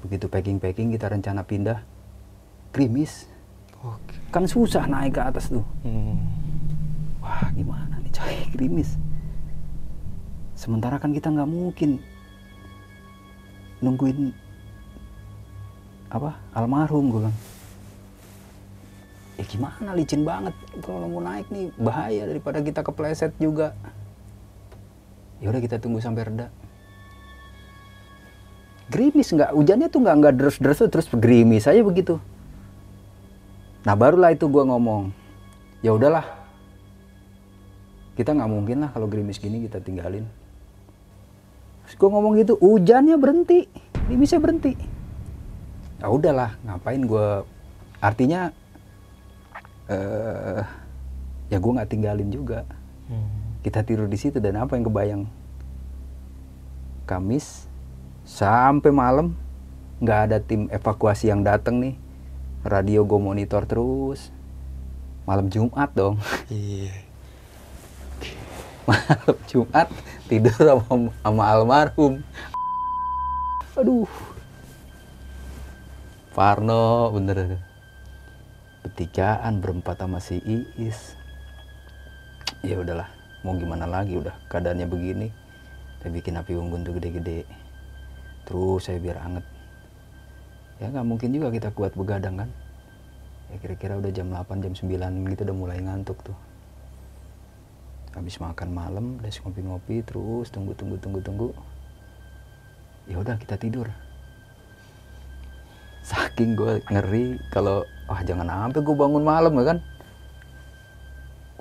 Begitu packing packing kita rencana pindah. Krimis. Oke. kan susah naik ke atas tuh. Hmm. wah gimana nih coy? Krimis. Sementara kan kita nggak mungkin nungguin apa almarhum gue bilang. Ya gimana? Licin banget. Kalau mau naik nih bahaya daripada kita kepleset juga. Ya udah kita tunggu sampai reda gerimis nggak hujannya tuh nggak nggak deres deres terus gerimis aja begitu. Nah barulah itu gua ngomong ya udahlah kita nggak mungkin lah kalau gerimis gini kita tinggalin. Terus gue ngomong gitu hujannya berhenti gerimisnya berhenti. Ya udahlah ngapain gue artinya eh ya gue nggak tinggalin juga. Hmm. kita tidur di situ dan apa yang kebayang? Kamis sampai malam nggak ada tim evakuasi yang datang nih. Radio gue monitor terus. Malam Jumat dong. Iya. malam Jumat tidur sama, sama almarhum. Aduh. Parno bener. Bertigaan berempat sama si Iis. Ya udahlah mau gimana lagi udah keadaannya begini. Saya bikin api unggun tuh gede-gede terus saya biar anget. Ya nggak mungkin juga kita kuat begadang kan? Ya kira-kira udah jam 8 jam 9 gitu udah mulai ngantuk tuh. Habis makan malam udah ngopi-ngopi terus tunggu tunggu tunggu tunggu. Ya udah kita tidur. Saking gue ngeri kalau wah jangan sampai gue bangun malam ya kan?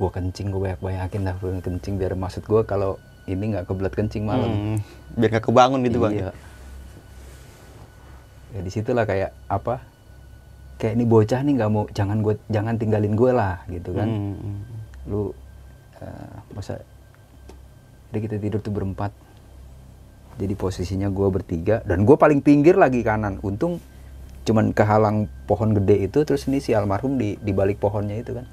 Gue kencing gue banyak banyakin dah gue kencing biar maksud gue kalau ini nggak kebelet kencing malam. Hmm. Biar gak kebangun gitu bang. Ya di situlah kayak apa kayak ini bocah nih nggak mau jangan gue jangan tinggalin gue lah gitu kan. Hmm. lu eh, masa jadi kita tidur tuh berempat. Jadi posisinya gue bertiga dan gue paling pinggir lagi kanan. Untung cuman kehalang pohon gede itu terus ini si almarhum di di balik pohonnya itu kan.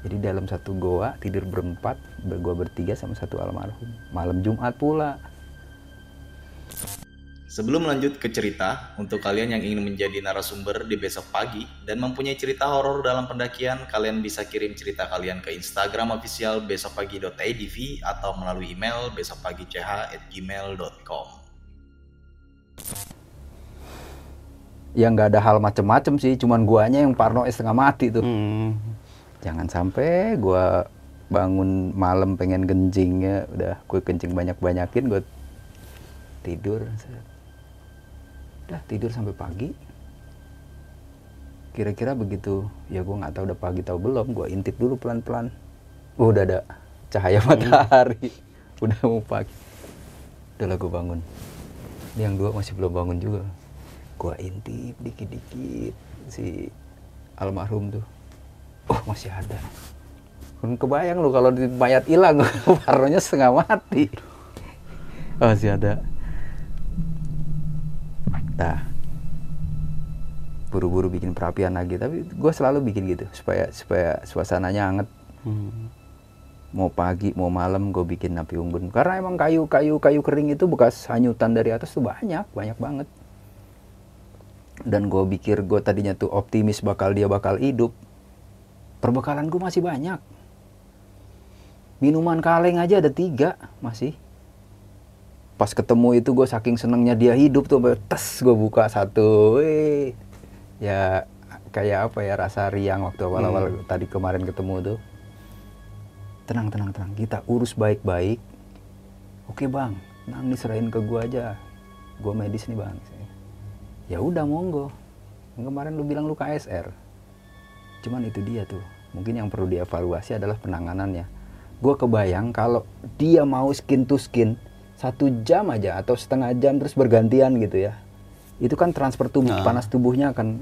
Jadi dalam satu goa tidur berempat ber- gua bertiga sama satu almarhum. Malam Jumat pula Sebelum lanjut ke cerita, untuk kalian yang ingin menjadi narasumber di besok pagi dan mempunyai cerita horor dalam pendakian, kalian bisa kirim cerita kalian ke Instagram official besokpagi.idv atau melalui email besokpagi.ch@gmail.com. Ya nggak ada hal macem-macem sih, cuman guanya yang parno setengah mati tuh. Hmm. Jangan sampai gua bangun malam pengen kencing ya, udah gue kencing banyak-banyakin, gue tidur. Udah tidur sampai pagi. Kira-kira begitu, ya gue nggak tahu udah pagi tahu belum, gue intip dulu pelan-pelan. Oh, udah ada cahaya matahari, udah mau pagi. Udah gue bangun. Ini yang dua masih belum bangun juga. Gue intip dikit-dikit si almarhum tuh. Oh masih ada. Kan kebayang lu kalau di mayat hilang, parnonya setengah mati. Oh, masih ada. Nah, buru-buru bikin perapian lagi. Tapi gue selalu bikin gitu supaya supaya suasananya hangat. Hmm. Mau pagi, mau malam gue bikin api unggun. Karena emang kayu-kayu kayu kering itu bekas hanyutan dari atas tuh banyak, banyak banget. Dan gue pikir gue tadinya tuh optimis bakal dia bakal hidup. Perbekalan gue masih banyak. Minuman kaleng aja ada tiga masih. Pas ketemu itu gue saking senengnya dia hidup tuh, tes gue buka satu. Wih. Ya kayak apa ya rasa riang waktu awal-awal tadi kemarin ketemu tuh. Tenang, tenang, tenang. Kita urus baik-baik. Oke bang, nang diserahin ke gue aja. Gue medis nih bang. Ya udah monggo. Yang kemarin lu bilang lu KSR. Cuman itu dia tuh. Mungkin yang perlu dievaluasi adalah penanganannya. Gue kebayang kalau dia mau skin to skin satu jam aja atau setengah jam terus bergantian gitu ya. Itu kan transfer tubuh, Nah. panas tubuhnya akan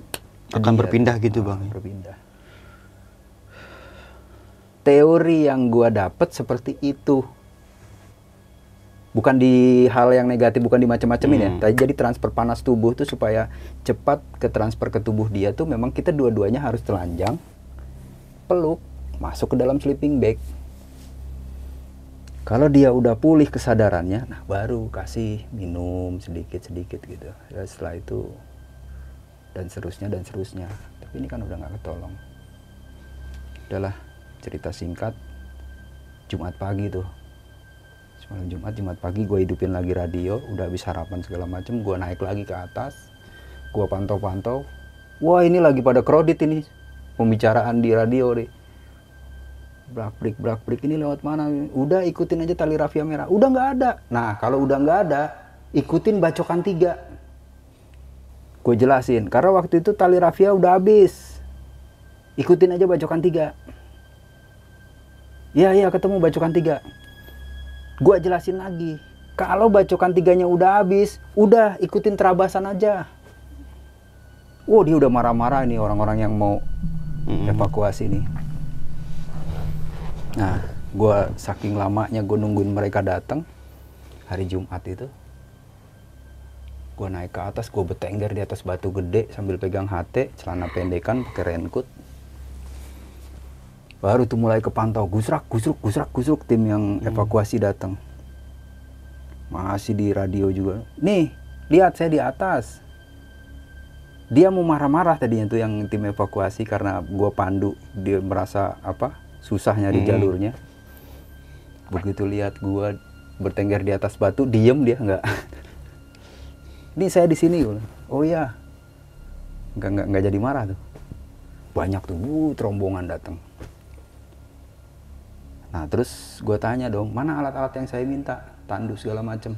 Akan berpindah gitu, Ah, Bang. Berpindah. Teori yang gua dapat seperti itu. Bukan di hal yang negatif, bukan di macam-macamin ya. Hmm. Tapi jadi transfer panas tubuh tuh supaya cepat ke transfer ke tubuh dia tuh memang kita dua-duanya harus telanjang, peluk, masuk ke dalam sleeping bag. Kalau dia udah pulih kesadarannya, nah baru kasih minum sedikit-sedikit gitu. Ya, setelah itu dan seterusnya dan seterusnya. Tapi ini kan udah nggak ketolong. Udahlah cerita singkat. Jumat pagi tuh. Semalam Jumat, Jumat pagi gue hidupin lagi radio, udah habis sarapan segala macem, gue naik lagi ke atas, gue pantau-pantau. Wah ini lagi pada kredit ini pembicaraan di radio deh brak brik ini lewat mana? Udah ikutin aja tali rafia merah. Udah nggak ada. Nah kalau udah nggak ada ikutin bacokan tiga. Gue jelasin. Karena waktu itu tali rafia udah habis. Ikutin aja bacokan tiga. Iya iya ketemu bacokan tiga. Gue jelasin lagi. Kalau bacokan tiganya udah habis udah ikutin terabasan aja. Wow dia udah marah-marah nih orang-orang yang mau evakuasi nih. Nah, gua saking lamanya gue nungguin mereka datang hari Jumat itu. Gua naik ke atas, gue betengger di atas batu gede sambil pegang HT, celana pendekan, pakai raincoat. Baru tuh mulai kepantau, gusrak, gusruk, gusrak, gusruk tim yang evakuasi datang. Masih di radio juga. Nih, lihat saya di atas dia mau marah-marah tadinya tuh yang tim evakuasi karena gua pandu dia merasa apa susah nyari Hmm. jalurnya. Begitu lihat gua bertengger di atas batu diem dia nggak. Ini saya di sini gua oh ya nggak nggak nggak jadi marah tuh. Banyak tuh bu rombongan datang nah terus gua tanya dong mana alat-alat yang saya minta? Tandu segala macem.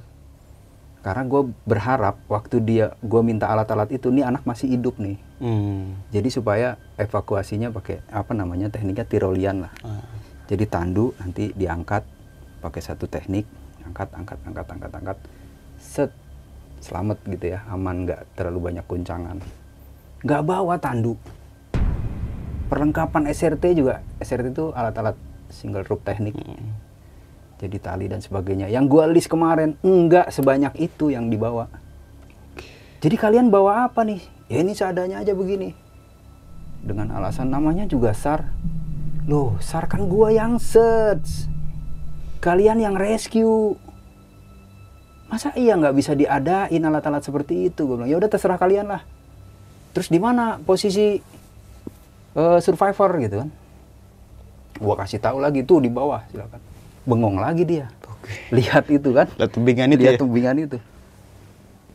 Karena gue berharap waktu dia gue minta alat-alat itu nih anak masih hidup nih Hmm. jadi supaya evakuasinya pakai apa namanya tekniknya tirolian lah. Ah. jadi tandu nanti diangkat pakai satu teknik angkat angkat angkat angkat angkat. Set. Selamat gitu ya aman nggak terlalu banyak guncangan. Nggak bawa tandu. Perlengkapan SRT juga SRT itu alat-alat single rope teknik. Jadi tali dan sebagainya. Yang gua list kemarin enggak sebanyak itu yang dibawa. Jadi kalian bawa apa nih ya ini seadanya aja begini. Dengan alasan namanya juga SAR. Loh SAR kan gua yang search. Kalian yang rescue. Masa iya nggak bisa diadain alat-alat seperti itu? Gue bilang ya udah terserah kalian lah. Terus di mana posisi eh, survivor gitu kan? Gua kasih tahu lagi tuh di bawah silakan. Bengong lagi dia. Lihat itu kan? Lihat tembingan itu lihat ya? tembingan itu.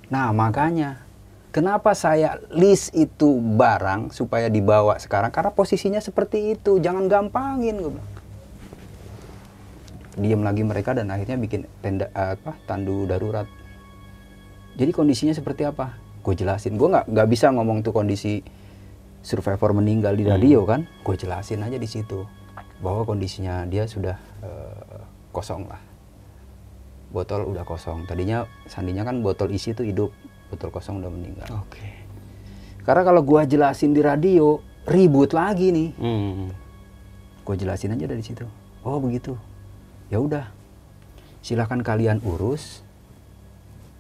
Nah makanya kenapa saya list itu barang supaya dibawa sekarang? Karena posisinya seperti itu. Jangan gampangin gue bilang. Diam lagi mereka dan akhirnya bikin tenda apa tandu darurat. Jadi kondisinya seperti apa? Gue jelasin. Gue nggak nggak bisa ngomong tuh kondisi survivor meninggal di radio kan? Gue jelasin aja di situ bahwa kondisinya dia sudah eh, kosong lah. Botol udah kosong. Tadinya sandinya kan botol isi tuh hidup botol kosong udah meninggal. Oke. karena kalau gua jelasin di radio ribut lagi nih. Hmm. gue jelasin aja dari situ. Oh begitu. Ya udah. Silahkan kalian urus.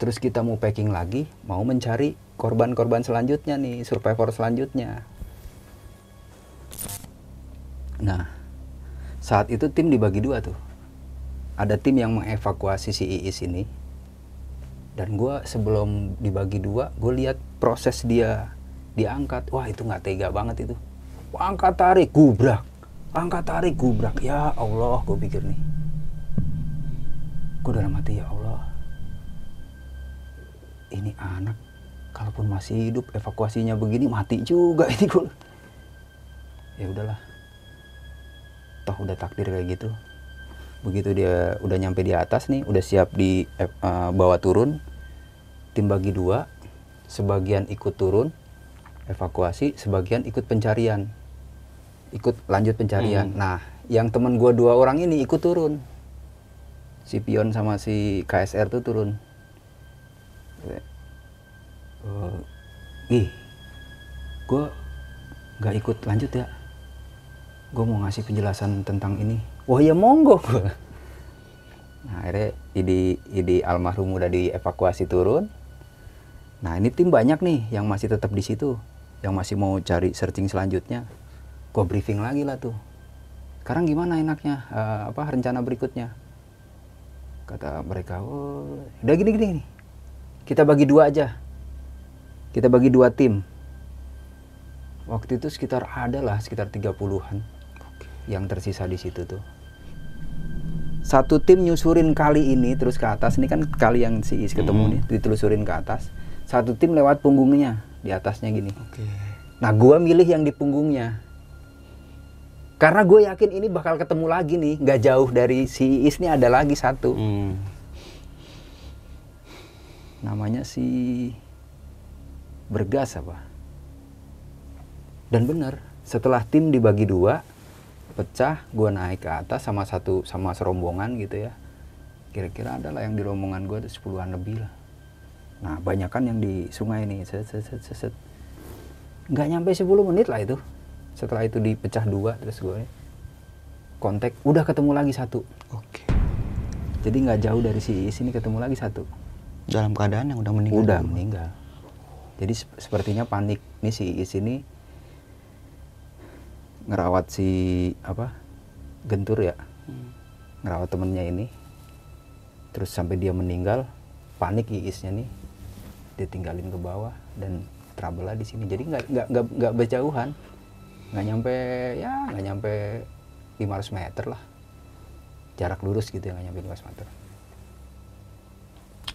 Terus kita mau packing lagi mau mencari korban-korban selanjutnya nih survivor selanjutnya. Nah saat itu tim dibagi dua tuh. Ada tim yang mengevakuasi si Iis ini dan gue sebelum dibagi dua gue lihat proses dia diangkat. Wah itu nggak tega banget itu. Angkat tarik gubrak. Angkat tarik gubrak. Ya Allah gue pikir nih. Gue dalam hati ya Allah ini anak kalaupun masih hidup evakuasinya begini mati juga ini gue ya udahlah. Toh udah takdir kayak gitu begitu dia udah nyampe di atas nih udah siap di eh, eh, bawa turun tim bagi dua sebagian ikut turun evakuasi sebagian ikut pencarian. Ikut lanjut pencarian. Nah yang temen gua dua orang ini ikut turun. Si Pion sama si KSR tuh turun. Eh, ih gue nggak ikut lanjut ya. Gue mau ngasih penjelasan tentang ini wah ya monggo. Nah akhirnya ide ide almarhum udah dievakuasi turun. Nah ini tim banyak nih yang masih tetap di situ yang masih mau cari searching selanjutnya. Gue briefing lagi lah tuh. Sekarang gimana enaknya Eh, apa rencana berikutnya? Kata mereka oh udah gini gini gini. kita bagi dua aja. Kita bagi dua tim. Waktu itu sekitar ada lah sekitar 30-an yang tersisa di situ tuh satu tim nyusurin kali ini terus ke atas. Ini kan kali yang si Is ketemu nih ditelusurin ke atas. Satu tim lewat punggungnya di atasnya gini. Oke. nah gua milih yang di punggungnya. Karena gue yakin ini bakal ketemu lagi nih nggak jauh dari si Is nih ada lagi satu. Hmm. namanya si Bergas apa? Dan bener setelah tim dibagi dua pecah gue naik ke atas sama satu sama serombongan gitu ya. Kira-kira adalah yang di rombongan gue tuh sepuluhan lebih lah. Nah banyak kan yang di sungai nih set set set set, set. nggak nyampe 10 menit lah itu. Setelah itu dipecah dua terus gue kontak udah ketemu lagi satu. Oke. jadi nggak jauh dari si sini ketemu lagi satu. Dalam keadaan yang udah meninggal. udah meninggal. Jadi sep- sepertinya panik nih si Iis ini ngerawat si apa gentur ya? Ngerawat temennya ini. Terus sampai dia meninggal panik Iisnya nih. Dia tinggalin ke bawah dan trouble lah di sini. Jadi nggak nggak nggak nggak berjauhan. Nggak nyampe ya nggak nyampe 500 meter lah. Jarak lurus gitu ya nggak nyampe 500 meter.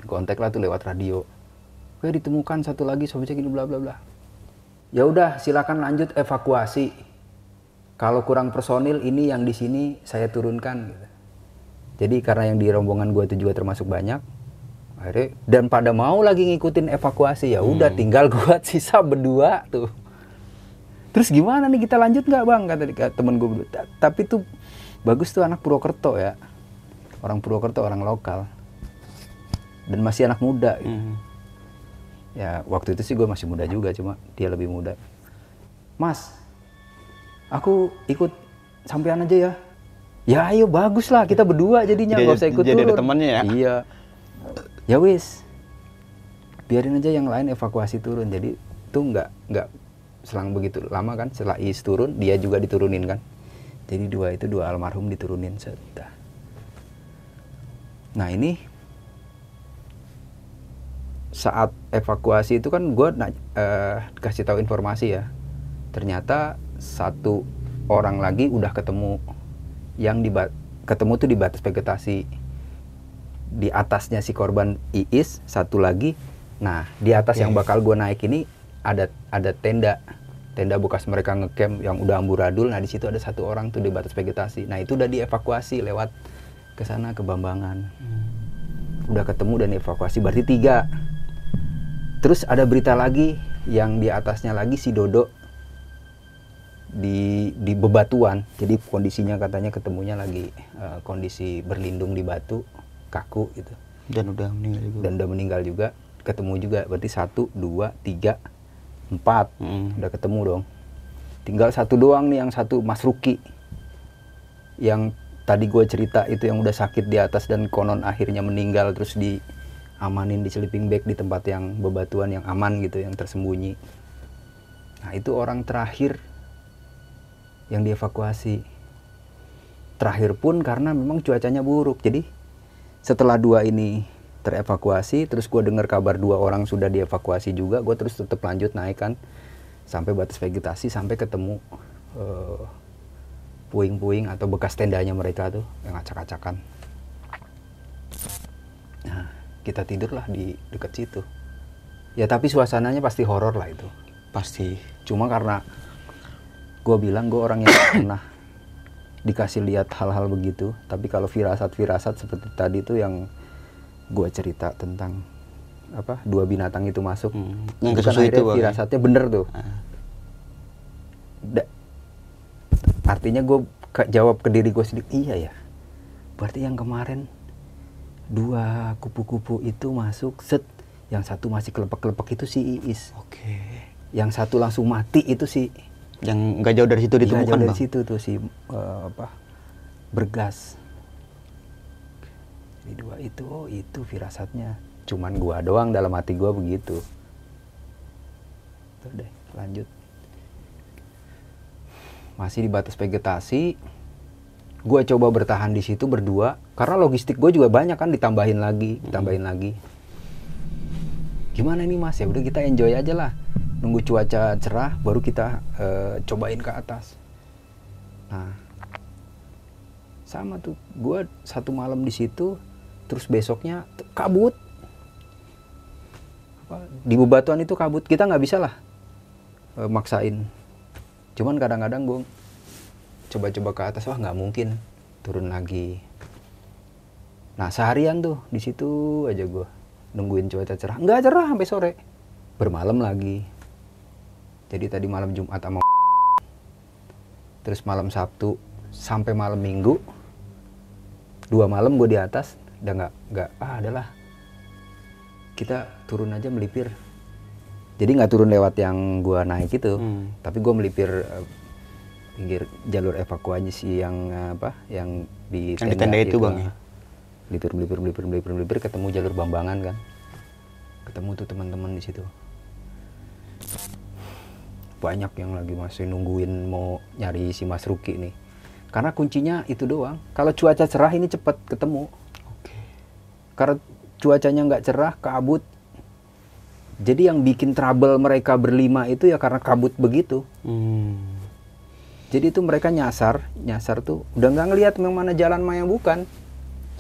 Kontak lah tuh lewat radio. Oke ditemukan satu lagi sobecek ini bla bla bla. Ya udah silakan lanjut evakuasi. Kalau kurang personil ini yang di sini saya turunkan. Gitu. Jadi karena yang di rombongan gue itu juga termasuk banyak, akhirnya dan pada mau lagi ngikutin evakuasi ya udah tinggal gue sisa berdua tuh. Terus gimana nih kita lanjut nggak bang kata kata temen gue berdua. "Ta- Tapi tuh bagus tuh anak Purwokerto ya, orang Purwokerto orang lokal dan masih anak muda. Gitu Hmm. ya waktu itu sih gue masih muda juga cuma dia lebih muda mas aku ikut sampean aja ya. Ya ayo bagus lah kita berdua jadinya Jadi- nggak usah ikut jadi ada turun. temannya ya? iya. Ya wis. Biarin aja yang lain evakuasi turun. Jadi tuh nggak nggak selang begitu lama kan? Setelah Is turun dia juga diturunin kan? Jadi dua itu dua almarhum diturunin sudah nah ini saat evakuasi itu kan gue uh, kasih tahu informasi ya. Ternyata satu orang lagi udah ketemu yang di ketemu tuh di batas vegetasi. Di atasnya si korban Iis satu lagi. Nah di atas yang bakal gue naik ini ada ada tenda. Tenda bekas mereka ngecamp yang udah amburadul. Nah di situ ada satu orang tuh di batas vegetasi. Nah itu udah dievakuasi lewat ke sana ke Bambangan. Hmm. udah ketemu dan evakuasi berarti tiga. Terus ada berita lagi yang di atasnya lagi si Dodo di di bebatuan. Jadi kondisinya katanya ketemunya lagi uh, kondisi berlindung di batu kaku gitu. Dan udah meninggal juga. Dan udah meninggal juga. Ketemu juga berarti satu dua tiga empat. Hmm. udah ketemu dong. Tinggal satu doang nih yang satu Mas Ruki. Yang tadi gue cerita itu yang udah sakit di atas dan konon akhirnya meninggal terus di amanin di sleeping bag di tempat yang bebatuan yang aman gitu yang tersembunyi. Nah itu orang terakhir yang dievakuasi. Terakhir pun karena memang cuacanya buruk. Jadi setelah dua ini terevakuasi terus gue dengar kabar dua orang sudah dievakuasi juga gue terus tetap lanjut naik kan. Sampai batas vegetasi sampai ketemu uh, puing-puing atau bekas tendanya mereka tuh yang acak-acakan. Nah kita tidurlah di dekat situ. Ya tapi suasananya pasti horor lah itu. Pasti. Cuma karena gue bilang gue orang yang pernah dikasih lihat hal-hal begitu tapi kalau firasat-firasat seperti tadi itu yang gue cerita tentang apa dua binatang itu masuk hmm. yang kan itu firasatnya bener tuh ah. da, artinya gue jawab ke diri gue sendiri iya ya berarti yang kemarin dua kupu-kupu itu masuk set yang satu masih kelepek-kelepek itu si Iis oke okay. yang satu langsung mati itu si yang nggak jauh dari situ ditemukan jauh dari bang. situ tuh si uh, apa bergas jadi dua itu oh itu firasatnya cuman gua doang dalam hati gua begitu tuh deh lanjut masih di batas vegetasi gue coba bertahan di situ berdua karena logistik gue juga banyak kan ditambahin lagi ditambahin hmm. lagi gimana nih mas? Ya udah kita enjoy aja lah. Nunggu cuaca cerah baru kita uh, cobain ke atas. Nah sama tuh. Gue satu malam di situ terus besoknya kabut. Di bebatuan itu kabut. Kita nggak bisa lah uh, maksain. Cuman kadang-kadang gue coba-coba ke atas wah nggak mungkin. Turun lagi. Nah seharian tuh di situ aja gue nungguin cuaca cerah. Nggak cerah sampai sore. Bermalam lagi. Jadi tadi malam Jumat sama terus malam Sabtu sampai malam Minggu dua malam gue di atas udah nggak nggak ah adalah. Kita turun aja melipir. Jadi nggak turun lewat yang gue naik itu hmm. tapi gue melipir eh, pinggir jalur evakuasi yang apa yang di yang tenda, di tenda itu, itu. Bang ya belipir belipir belipir belipir belipir ketemu jalur bambangan kan? Ketemu tuh teman-teman di situ. Banyak yang lagi masih nungguin mau nyari si Mas Ruki nih. Karena kuncinya itu doang. Kalau cuaca cerah ini cepat ketemu. Oke. karena cuacanya nggak cerah kabut. Jadi yang bikin trouble mereka berlima itu ya karena kabut begitu. Hmm. Jadi itu mereka nyasar. Nyasar tuh udah nggak ngelihat memang mana jalan mana yang bukan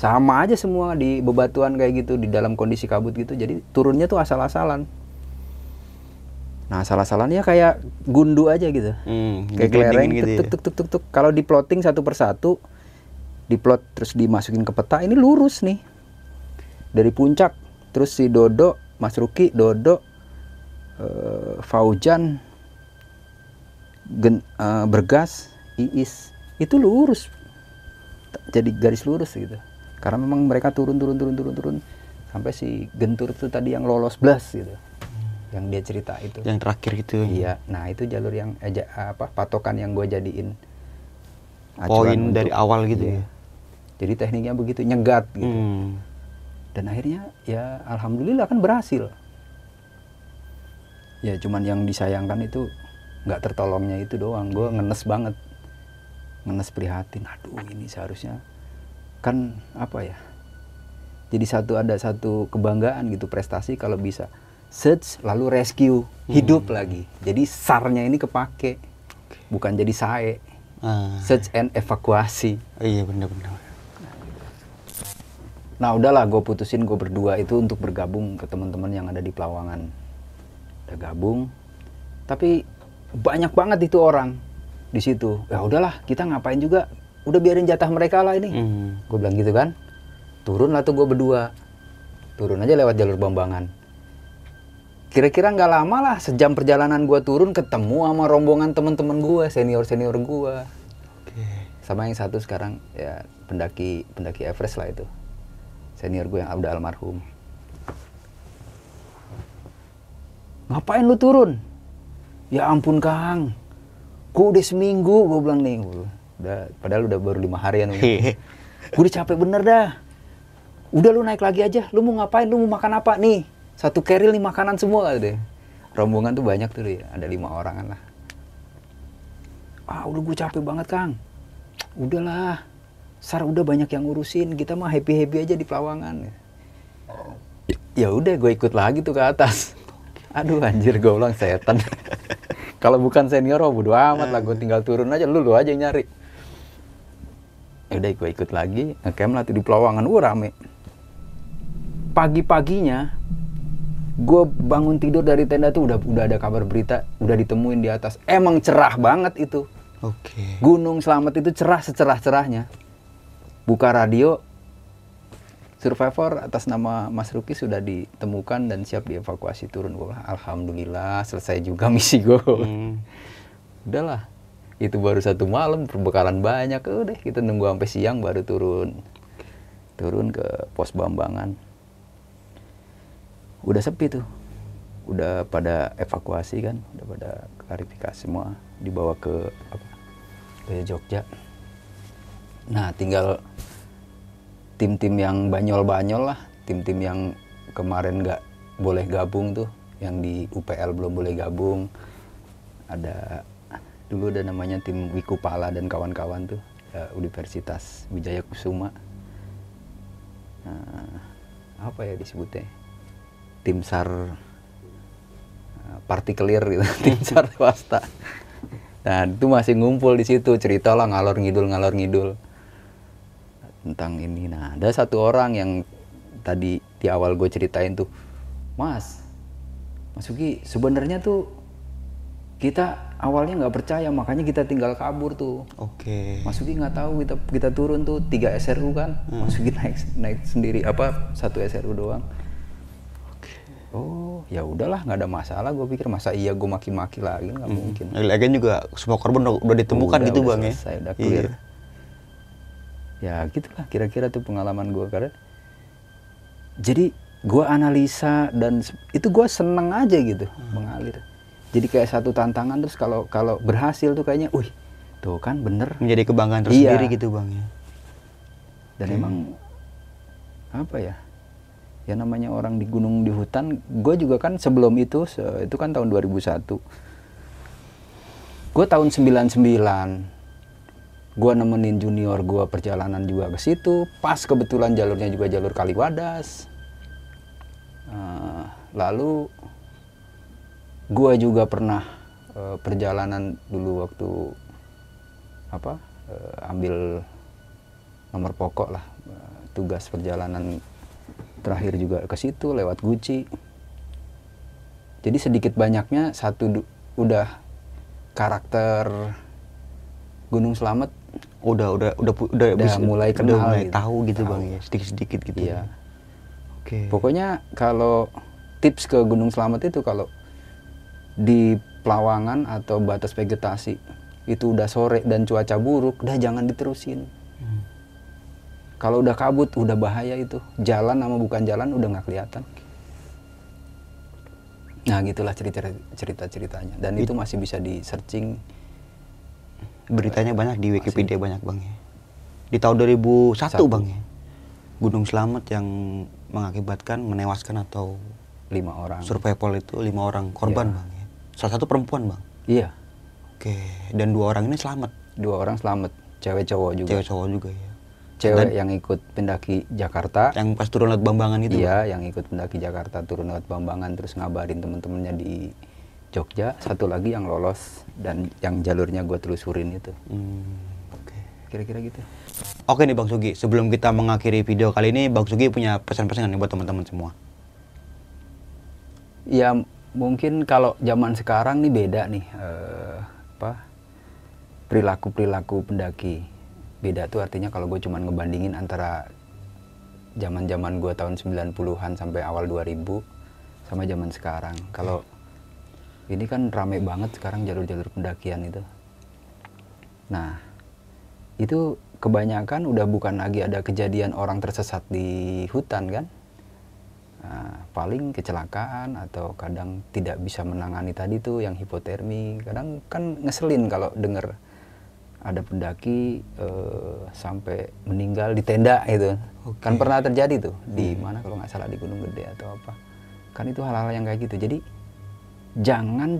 sama aja semua di bebatuan kayak gitu di dalam kondisi kabut gitu. Jadi turunnya tuh asal-asalan. Nah asal-asalannya kayak gundu aja gitu. Hmm, kayak kelereng gitu tuk, ya? tuk tuk tuk tuk kalau diplotting satu persatu diplot terus dimasukin ke peta ini lurus nih. Dari puncak terus si Dodo Mas Ruki Dodo uh, Faujan gen, uh, bergas iis. Itu lurus. Jadi garis lurus gitu karena memang mereka turun turun turun turun turun. Sampai si gentur itu tadi yang lolos blas gitu. Yang dia cerita itu. Yang terakhir itu. Iya. Nah itu jalur yang aja apa patokan yang gue jadiin poin dari awal gitu iya. ya? Jadi tekniknya begitu nyegat gitu. Hmm. dan akhirnya ya alhamdulillah kan berhasil. Ya cuman yang disayangkan itu nggak tertolongnya itu doang. Gue ngenes banget. Ngenes prihatin. Aduh ini seharusnya kan apa ya jadi satu ada satu kebanggaan gitu prestasi kalau bisa. Search lalu rescue hidup lagi. Jadi sarnya ini kepake bukan jadi sae Ah, search and evakuasi. Iya benar-benar. Nah udahlah gue putusin gue berdua itu untuk bergabung ke teman-teman yang ada di Pelawangan. Udah gabung, tapi banyak banget itu orang di situ. Ya udahlah kita ngapain juga, udah biarin jatah mereka lah ini. Hmm. Gue bilang gitu kan. Turun lah tuh gue berdua, turun aja lewat jalur Bambangan. Kira-kira nggak lama lah sejam perjalanan gue turun ketemu sama rombongan teman-teman gue, senior senior gue. Oke. Sama yang satu sekarang ya pendaki pendaki Everest lah itu. Senior gue yang udah almarhum. Ngapain lu turun? Ya ampun Kang. Ku udah seminggu gue bilang nih. Udah, padahal udah baru lima harian. gue udah capek bener dah. Udah lu naik lagi aja. Lu mau ngapain? Lu mau makan apa nih? Satu keril nih makanan semua deh. Rombongan tuh banyak tuh deh. Ada lima orangan lah. Ah udah gue capek banget Kang. Udahlah. Sar udah banyak yang ngurusin. Kita mah happy-happy aja di Pelawangan. Ya udah gue ikut lagi tuh ke atas. Aduh anjir gue ulang setan. Kalau bukan senior oh bodo amat lah gue tinggal turun aja lu lu aja yang nyari. Ya udah gue ikut lagi ngecamp lah di Pelawangan. Uh rame. Pagi-paginya gue bangun tidur dari tenda tuh udah udah ada kabar berita udah ditemuin di atas emang cerah banget itu Oke. Gunung Selamat itu cerah secerah-cerahnya. Buka radio, survivor atas nama Mas Ruki sudah ditemukan dan siap dievakuasi turun. Wah, alhamdulillah selesai juga misi gue. Hmm. Udahlah, itu baru satu malam perbekalan banyak. Udah kita nunggu sampai siang baru turun. Turun ke pos Bambangan. Udah sepi tuh. Udah pada evakuasi kan, udah pada klarifikasi semua dibawa ke apa? Ke Jogja. Nah, tinggal tim-tim yang banyol-banyol lah, tim-tim yang kemarin nggak boleh gabung tuh, yang di UPL belum boleh gabung. Ada dulu ada namanya tim Wikupala dan kawan-kawan tuh, ya, Universitas Wijaya Kusuma. Nah, apa ya disebutnya? Tim SAR eh, partikelir gitu, tim SAR swasta. Nah, itu masih ngumpul di situ, cerita lah ngalor ngidul ngalor ngidul tentang ini. Nah, ada satu orang yang tadi di awal gue ceritain tuh, Mas, Mas Uki, sebenarnya tuh kita awalnya nggak percaya, makanya kita tinggal kabur tuh. Oke. Mas Uki nggak tahu kita kita turun tuh tiga SRU kan, Mas Uki naik naik sendiri apa satu SRU doang. Oh, ya udahlah nggak ada masalah. Gue pikir masa iya gue maki-maki lagi nggak mungkin. Lagian juga semua korban udah, udah ditemukan Udah, gitu udah bang ya. selesai, udah clear. Iya. Ya gitulah kira-kira tuh pengalaman gue karena jadi gue analisa dan itu gue seneng aja gitu Hmm. mengalir. Jadi kayak satu tantangan terus kalau kalau berhasil tuh kayaknya, wih tuh kan bener. Menjadi kebanggaan Iya. tersendiri gitu bang ya. Dan emang apa ya? Ya namanya orang di gunung di hutan. Gue juga kan sebelum itu se- itu kan tahun 2001. Gue tahun 99 gue nemenin junior gue perjalanan juga ke situ pas kebetulan jalurnya juga jalur Kaliwadas Eh, lalu gue juga pernah eh, perjalanan dulu waktu apa eh, ambil nomor pokok lah eh, tugas perjalanan terakhir juga ke situ lewat Gucci jadi sedikit banyaknya satu udah karakter Gunung Selamat Udah udah udah udah, Udah mulai kenal udah mulai gitu. tahu gitu Tahu. bang ya sedikit sedikit gitu. Iya. Oke. Pokoknya kalau tips ke Gunung Selamat itu kalau di Pelawangan atau batas vegetasi itu udah sore dan cuaca buruk, udah jangan diterusin. Hmm. Kalau udah kabut, udah bahaya itu. Jalan sama bukan jalan udah nggak kelihatan. Nah gitulah cerita cerita ceritanya. Dan itu masih bisa di searching. Beritanya banyak di Wikipedia banyak bang ya. Di tahun 2001 Satu. bang ya. Gunung Selamat yang mengakibatkan menewaskan atau lima orang. survival itu lima orang korban Iya. bang ya. Salah satu perempuan bang. Iya, Oke. Dan dua orang ini selamat. dua orang selamat, cewek cowok juga. Cewek cowok juga ya. cewek Dan- yang ikut pendaki Jakarta Yang pas turun lewat Bambangan itu. iya yang ikut pendaki Jakarta turun lewat Bambangan terus ngabarin temen-temennya di Jogja satu lagi yang lolos dan yang jalurnya gue telusurin itu Hmm, Oke. kira-kira gitu Oke nih Bang Sugi, sebelum kita mengakhiri video kali ini, Bang Sugi punya pesan-pesan nih buat teman-teman semua. ya mungkin kalau zaman sekarang nih beda nih eh, apa perilaku perilaku pendaki. Beda tuh artinya kalau gue cuman ngebandingin antara zaman zaman gue tahun 90-an sampai awal 2000 sama zaman sekarang. Kalau ini kan rame banget sekarang jalur-jalur pendakian itu. Nah itu kebanyakan udah bukan lagi ada kejadian orang tersesat di hutan kan paling kecelakaan atau kadang tidak bisa menangani tadi tuh yang hipotermi. Kadang kan ngeselin kalau denger ada pendaki eh, sampai meninggal di tenda itu. Kan pernah terjadi tuh di mana kalau nggak salah di Gunung Gede atau apa. Kan itu hal-hal yang kayak gitu. Jadi jangan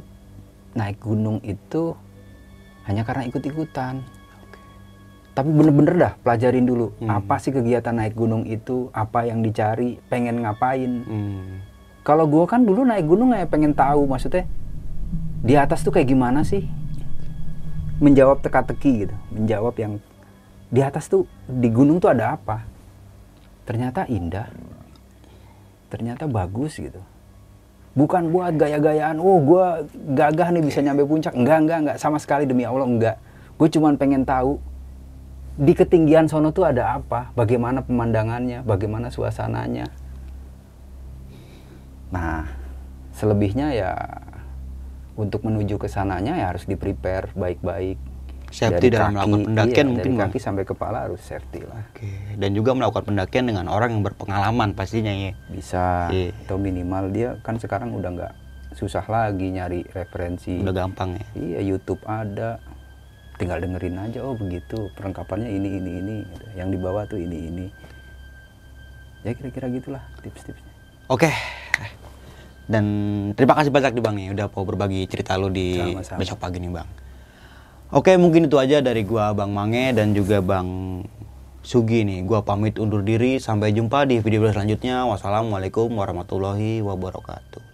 naik gunung itu hanya karena ikut-ikutan. Tapi bener-bener dah pelajarin dulu apa sih kegiatan naik gunung itu, apa yang dicari, pengen ngapain. Hmm. Kalau gua kan dulu naik gunung kayak pengen tahu maksudnya di atas tuh kayak gimana sih? Menjawab teka-teki gitu, menjawab yang di atas tuh di gunung tuh ada apa? Ternyata indah. Ternyata bagus gitu. Bukan buat gaya-gayaan, oh gua gagah nih bisa nyampe puncak. Enggak, enggak, enggak sama sekali demi Allah enggak. Gue cuman pengen tahu di ketinggian sono tuh ada apa, bagaimana pemandangannya, bagaimana suasananya. Nah, selebihnya ya untuk menuju ke sananya ya harus di prepare baik-baik. Safety Dari dalam melakukan pendakian iya, mungkin, dari Bang. kaki sampai kepala harus safety lah. Oke. Dan juga melakukan pendakian dengan orang yang berpengalaman pastinya ya. Bisa Iya. atau minimal dia kan sekarang udah nggak susah lagi nyari referensi. Udah gampang ya. Iya, YouTube ada. Tinggal dengerin aja oh begitu, perlengkapannya ini ini ini. Yang dibawa tuh ini ini. Ya kira-kira gitulah tips-tipsnya. Oke. Dan terima kasih banyak nih Bang ya udah mau berbagi cerita lu di Sama-sama. besok pagi nih Bang. Oke, mungkin itu aja dari gua Bang Mange dan juga Bang Sugi nih. Gua pamit undur diri. Sampai jumpa di video selanjutnya. Wassalamualaikum warahmatullahi wabarakatuh.